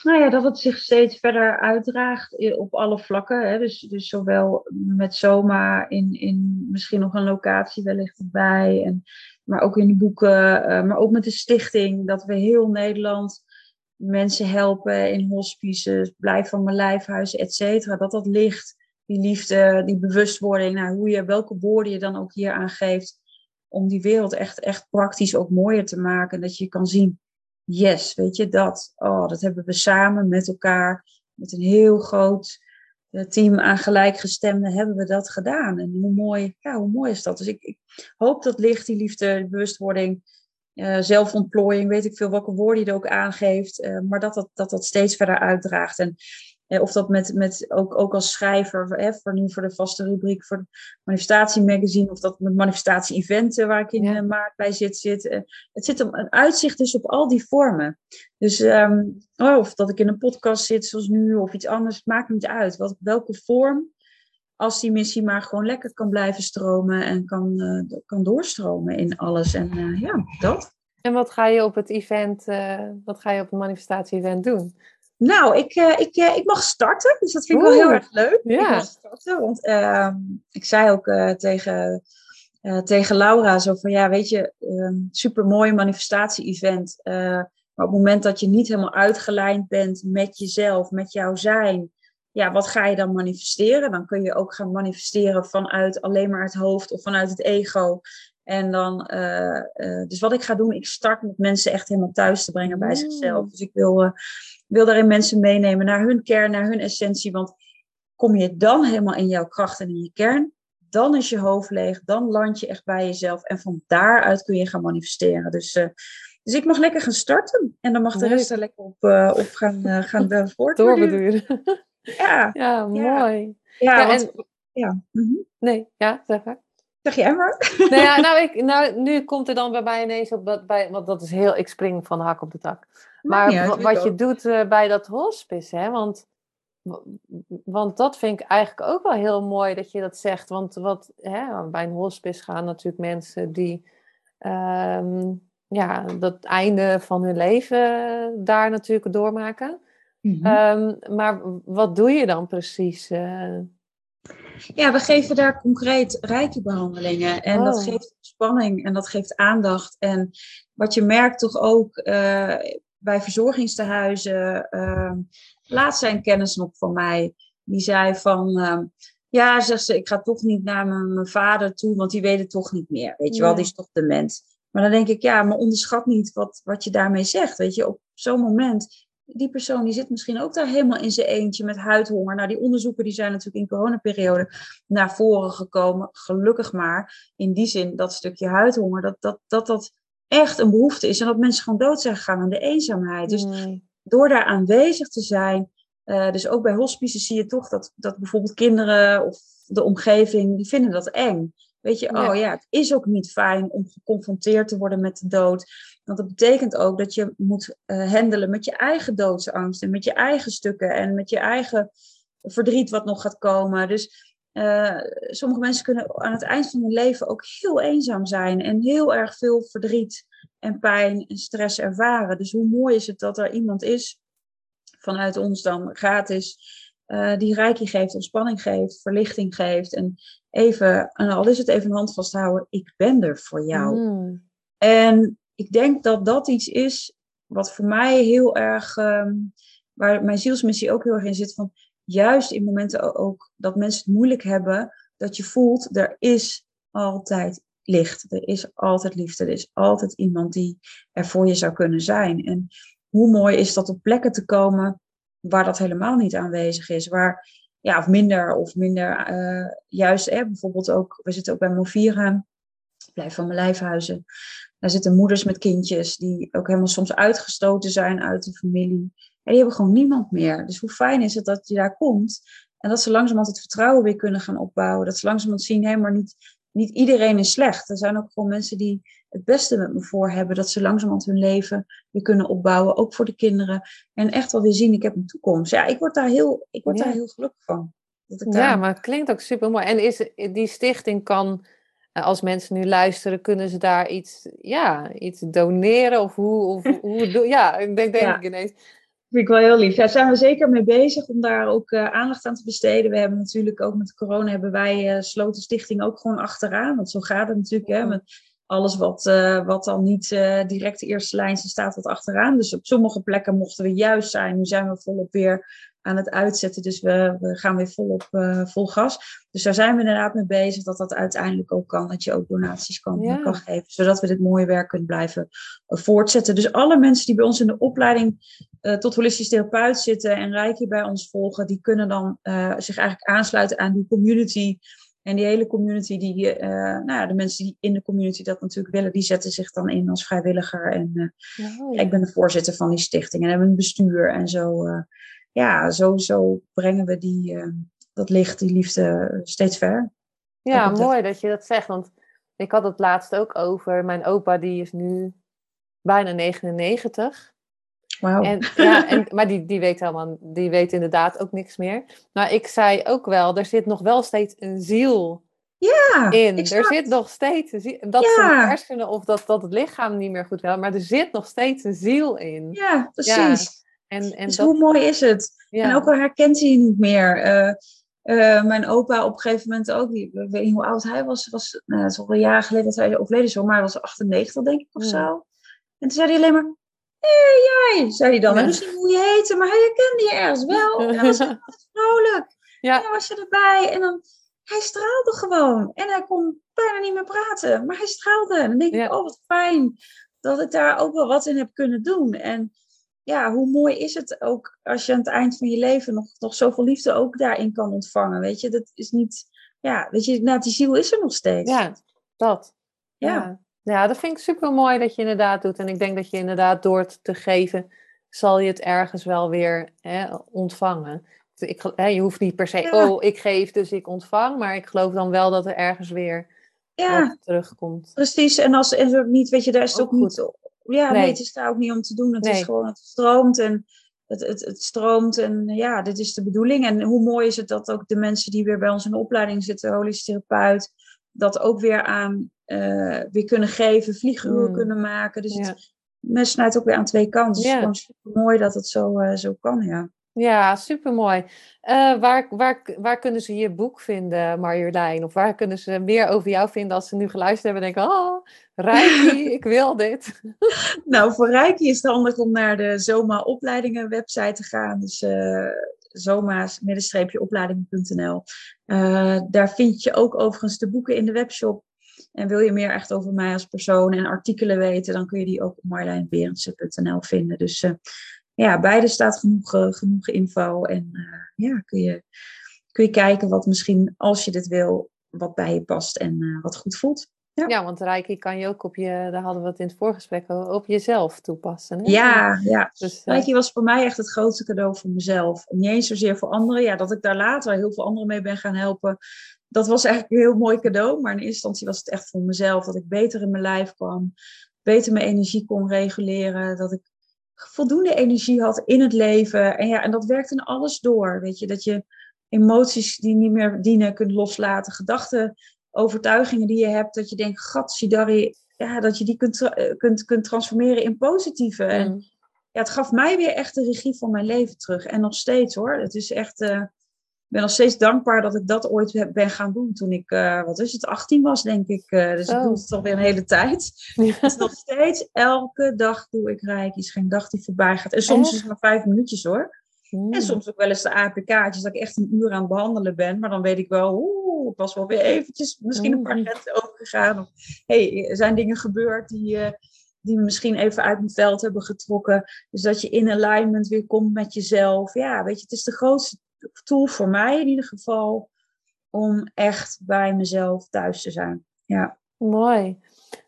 nou ja, dat het zich steeds verder uitdraagt op alle vlakken. Hè? Dus, dus zowel met Soma in, in misschien nog een locatie wellicht erbij. En, maar ook in de boeken, uh, maar ook met de stichting. Dat we heel Nederland mensen helpen in hospices, blijf van mijn lijfhuis, et cetera. Dat dat ligt, die liefde, die bewustwording, nou, hoe je, welke woorden je dan ook hier aangeeft, om die wereld echt, echt praktisch ook mooier te maken. Dat je kan zien, yes, weet je, dat, oh, dat hebben we samen met elkaar, met een heel groot eh, team aan gelijkgestemden, hebben we dat gedaan. En hoe mooi, ja, hoe mooi is dat? Dus ik, ik hoop dat licht, die liefde, die bewustwording, uh, zelfontplooiing, weet ik veel welke woorden je er ook aangeeft, uh, maar dat dat, dat dat steeds verder uitdraagt. En of dat met, met ook, ook als schrijver, hè, voor nu voor de vaste rubriek voor het manifestatiemagazine, of dat met manifestatie-eventen waar ik in ja. maart bij zit, zit. het zit om een uitzicht dus op al die vormen. Dus um, of dat ik in een podcast zit zoals nu, of iets anders, het maakt niet uit. Wat, welke vorm als die missie maar gewoon lekker kan blijven stromen en kan, uh, kan doorstromen in alles. En uh, ja, dat. En wat ga je op het event, uh, wat ga je op het manifestatie-event doen? Nou, ik, ik, ik mag starten, dus dat vind ik wel heel erg leuk. Ja. Ik mag starten, want ehm, ik zei ook tegen, tegen Laura zo van, ja, weet je, um, supermooi manifestatie-event. maar op het moment dat je niet helemaal uitgelijnd bent met jezelf, met jouw zijn, ja, wat ga je dan manifesteren? Dan kun je ook gaan manifesteren vanuit alleen maar het hoofd of vanuit het ego. En dan, uh, uh, dus wat ik ga doen, ik start met mensen echt helemaal thuis te brengen bij mm. zichzelf. Dus ik wil, uh, wil daarin mensen meenemen naar hun kern, naar hun essentie. Want kom je dan helemaal in jouw kracht en in je kern, dan is je hoofd leeg, dan land je echt bij jezelf. En van daaruit kun je gaan manifesteren. Dus, dus ik mag lekker gaan starten. En dan mag de rest er lekker op, op gaan, gaan voortduren. Ja, ja mooi. Ja, ja, want, en, ja. Mm Nee, ja, zeg maar. Zeg jij maar. Nou, ja, nou, ik, nou, nu komt er dan bij mij ineens op, bij, want dat is heel, ik spring van de hak op de tak. Maar wat je doet uh, bij dat hospice, hè, want, want dat vind ik eigenlijk ook wel heel mooi dat je dat zegt. Want wat, hè, bij een hospice gaan natuurlijk mensen die, um, ja, dat einde van hun leven daar natuurlijk doormaken. Mhm. Ehm, maar wat doe je dan precies? Uh... Ja, we geven daar concreet reiki-behandelingen. En dat oh. geeft spanning en dat geeft aandacht. En wat je merkt toch ook uh, bij verzorgingstehuizen. Uh, laatst zijn kennis nog van mij. Die zei van, ehm, ja, zegt ze, ik ga toch niet naar mijn, vader toe, want die weet het toch niet meer. Weet je wel, die is toch dement. Maar dan denk ik, ja, maar onderschat niet wat, wat je daarmee zegt. Weet je, op zo'n moment, die persoon die zit misschien ook daar helemaal in zijn eentje met huidhonger. Nou, die onderzoeken die zijn natuurlijk in coronaperiode naar voren gekomen. Gelukkig maar. In die zin, dat stukje huidhonger, dat dat, dat, dat echt een behoefte is. En dat mensen gewoon dood zijn gegaan aan de eenzaamheid. Dus door daar aanwezig te zijn, uh, dus ook bij hospices zie je toch dat, dat bijvoorbeeld kinderen of de omgeving, die vinden dat eng. Weet je, oh ja, het is ook niet fijn om geconfronteerd te worden met de dood. Want dat betekent ook dat je moet uh, handelen met je eigen doodsangst en met je eigen stukken en met je eigen verdriet wat nog gaat komen. Dus uh, sommige mensen kunnen aan het eind van hun leven ook heel eenzaam zijn en heel erg veel verdriet en pijn en stress ervaren. Dus hoe mooi is het dat er iemand is vanuit ons dan gratis uh, die reiki geeft, ontspanning geeft, verlichting geeft. En even, en al is het even een hand vasthouden, ik ben er voor jou. Mm. En ik denk dat dat iets is wat voor mij heel erg, um, waar mijn zielsmissie ook heel erg in zit, van juist in momenten ook dat mensen het moeilijk hebben, dat je voelt, er is altijd licht, er is altijd liefde, er is altijd iemand die er voor je zou kunnen zijn. En hoe mooi is dat op plekken te komen waar dat helemaal niet aanwezig is. Waar, ja, of minder, of minder uh, juist, hè, bijvoorbeeld ook, we zitten ook bij Movira, blijf van mijn lijfhuizen. Daar zitten moeders met kindjes die ook helemaal soms uitgestoten zijn uit de familie. En die hebben gewoon niemand meer. Dus hoe fijn is het dat je daar komt en dat ze langzamerhand het vertrouwen weer kunnen gaan opbouwen. Dat ze langzamerhand zien, hé, maar niet, niet iedereen is slecht. Er zijn ook gewoon mensen die het beste met me voor hebben. Dat ze langzamerhand hun leven weer kunnen opbouwen, ook voor de kinderen. En echt wel weer zien, ik heb een toekomst. Ja, ik word daar heel, ik word daar heel gelukkig van. Dat ik Ja, maar het klinkt ook super mooi. En is, die stichting kan, eh, als mensen nu luisteren, kunnen ze daar iets, ja, iets doneren? Of hoe, of, hoe ja, ik denk, denk ik ineens. Vind ik wel heel lief. Daar zijn we zeker mee bezig om daar ook uh, aandacht aan te besteden. We hebben natuurlijk ook met corona hebben wij uh, Sloten Stichting ook gewoon achteraan. Want zo gaat het natuurlijk. Hè, met alles wat, uh, wat dan niet direct de eerste lijn staat wat achteraan. Dus op sommige plekken mochten we juist zijn. Nu zijn we volop weer aan het uitzetten. Dus we, we gaan weer volop uh, vol gas. Dus daar zijn we inderdaad mee bezig dat dat uiteindelijk ook kan. Dat je ook donaties kan, kan geven. Zodat we dit mooie werk kunnen blijven voortzetten. Dus alle mensen die bij ons in de opleiding tot holistisch therapeut zitten en Rijkje bij ons volgen. Die kunnen dan zich eigenlijk aansluiten aan die community en die hele community, die, uh, nou ja, de mensen die in de community dat natuurlijk willen, die zetten zich dan in als vrijwilliger. En uh, ik ben de voorzitter van die stichting en hebben een bestuur. En zo, uh, ja, zo brengen we die, dat licht, die liefde steeds ver. Ja, mooi dat je dat zegt. Want ik had het laatst ook over. Mijn opa, die is nu bijna 99. En, ja, en, maar die, die weet helemaal, die weet inderdaad ook niks meer. Maar ik zei ook wel, er zit nog wel steeds een ziel ja, in. Er zit nog steeds een ziel. Dat ja. hersenen of dat, dat het lichaam niet meer goed wil, maar er zit nog steeds een ziel in. Ja, precies. En, en dus hoe mooi is het? En ook al herkent hij je niet meer. Uh, uh, mijn opa op een gegeven moment ook, ik weet niet hoe oud hij was, was nou, het is al een jaar geleden dat hij overleden is, maar hij was 98 denk ik of zo. En toen zei hij alleen maar, hé jij, zei hij dan. En misschien hoe je heette, maar hij herkende je ergens wel. En dan was hij vrolijk. Ja. En dan was je erbij. En dan, hij straalde gewoon. En hij kon bijna niet meer praten. Maar hij straalde. En dan denk ik, oh wat fijn dat ik daar ook wel wat in heb kunnen doen. En ja, hoe mooi is het ook als je aan het eind van je leven nog, nog zoveel liefde ook daarin kan ontvangen. Weet je, dat is niet, ja, weet je, nou, die ziel is er nog steeds. Ja, dat. ja. Ja, dat vind ik super mooi dat je inderdaad doet. En ik denk dat je inderdaad door het te geven, zal je het ergens wel weer hè, ontvangen. Ik, hè, je hoeft niet per se, oh, ik geef, dus ik ontvang. Maar ik geloof dan wel dat er ergens weer ja, terugkomt. Precies, en als en niet, weet je, daar is het ook, niet. Ja, nee. het is daar ook niet om te doen. Het is gewoon, het stroomt en het, het, het stroomt. En ja, dit is de bedoeling. En hoe mooi is het dat ook de mensen die weer bij ons in de opleiding zitten, holistisch therapeut, dat ook weer aan uh, weer kunnen geven, vlieguren Mm. kunnen maken. Dus Ja. het snijdt ook weer aan twee kanten. Dus Ja. het is gewoon super mooi dat het zo, eh, zo kan, ja. Ja, supermooi. Eh waar, waar, waar kunnen ze je boek vinden, Marjolein? Of waar kunnen ze meer over jou vinden als ze nu geluisterd hebben en denken, oh, Reiki, ik wil dit. Nou, voor Reiki is het handig om naar de Zoma opleidingen website te gaan. Dus eh zoma's-opleidingen.nl. Eh, daar vind je ook overigens de boeken in de webshop. En wil je meer echt over mij als persoon en artikelen weten, dan kun je die ook op marlijnberendsen.nl vinden. Dus eh, ja, beide staat genoeg, genoeg info. En ja, kun je, kun je kijken wat misschien, als je dit wil, wat bij je past en wat goed voelt. Ja. Ja, want Reiki kan je ook op je, daar hadden we het in het voorgesprek over, op jezelf toepassen. Hè? Ja, ja. Dus, eh, Reiki was voor mij echt het grootste cadeau voor mezelf. Niet eens zozeer voor anderen. Ja, dat ik daar later heel veel anderen mee ben gaan helpen. Dat was eigenlijk een heel mooi cadeau. Maar in eerste instantie was het echt voor mezelf. Dat ik beter in mijn lijf kwam. Beter mijn energie kon reguleren. Dat ik voldoende energie had in het leven. En ja, en dat werkt in alles door. Weet je, dat je emoties die niet meer dienen kunt loslaten. Gedachten, overtuigingen die je hebt. Dat je denkt, gat, Sidari. Ja, dat je die kunt, eh, kunt, kunt transformeren in positieve. En mm, ja, het gaf mij weer echt de regie van mijn leven terug. En nog steeds hoor. Het is echt. eh, ik ben nog steeds dankbaar dat ik dat ooit heb- ben gaan doen. Toen ik, eh, wat is het, 18 was, denk ik. Dus ik Zo. doe het alweer een hele tijd. ja. Dus nog steeds, elke dag doe ik reiki. is geen dag die voorbij gaat. En soms is het maar vijf minuutjes hoor. Mm. En soms ook wel eens de APK'tjes, dat ik echt een uur aan het behandelen ben. Maar dan weet ik wel, oeh, ik was wel weer eventjes misschien een paar Mm. grenzen overgegaan. Of hey, er zijn dingen gebeurd die, eh, die me misschien even uit mijn veld hebben getrokken. Dus dat je in alignment weer komt met jezelf. Ja, weet je, het is de grootste tool voor mij in ieder geval. Om echt bij mezelf thuis te zijn. Ja. Mooi.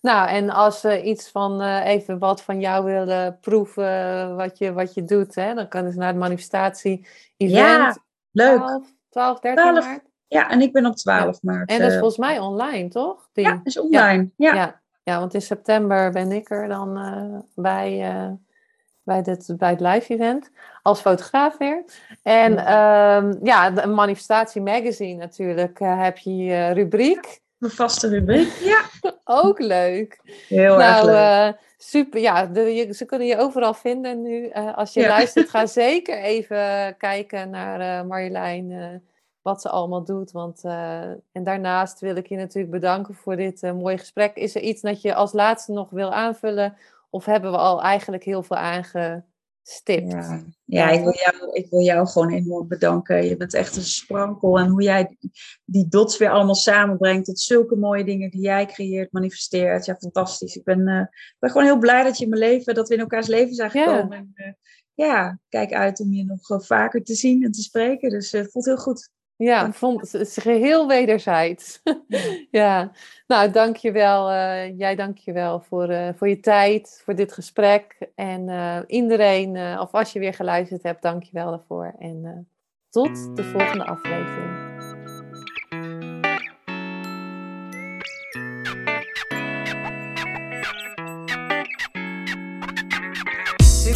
Nou, en als we iets van eh, even wat van jou willen proeven, wat je, wat je doet, hè, dan kunnen ze naar het manifestatie event. Ja, leuk. 12, 12 13 12. maart. Ja, en ik ben op 12 maart. En dat is eh, volgens mij online, toch? Die- ja, is online. Ja. ja. ja, want in september ben ik er dan eh, bij, eh, bij, dit, bij het live event als fotograaf weer. En Ja. ja, ja de manifestatie magazine natuurlijk heb je rubriek. Mijn vaste rubriek. Ja, Ook leuk. heel erg nou, leuk. super. Ja, de, je- ze kunnen je overal vinden nu. Als je Ja. luistert, ga zeker even kijken naar Marjolein. Wat ze allemaal doet. Want, eh, en daarnaast wil ik je natuurlijk bedanken voor dit eh, mooie gesprek. Is er iets dat je als laatste nog wil aanvullen? Of hebben we al eigenlijk heel veel aangestipt? Ja, ja ik, wil jou, ik wil jou gewoon enorm bedanken. Je bent echt een sprankel. En hoe jij die- dots weer allemaal samenbrengt tot zulke mooie dingen die jij creëert, manifesteert. Ja, fantastisch. Ik ben, ik ben gewoon heel blij dat je in mijn leven, dat we in elkaars leven zijn Ja. gekomen. En, eh, ja, kijk uit om je nog vaker te zien en te spreken. Dus het voelt heel goed. Ja, Dank vond het is geheel wederzijds. ja, nou dankjewel. eh jij dankjewel voor, eh voor je tijd, voor dit gesprek. En eh, iedereen, of als je weer geluisterd hebt, dankjewel daarvoor. En tot de volgende aflevering.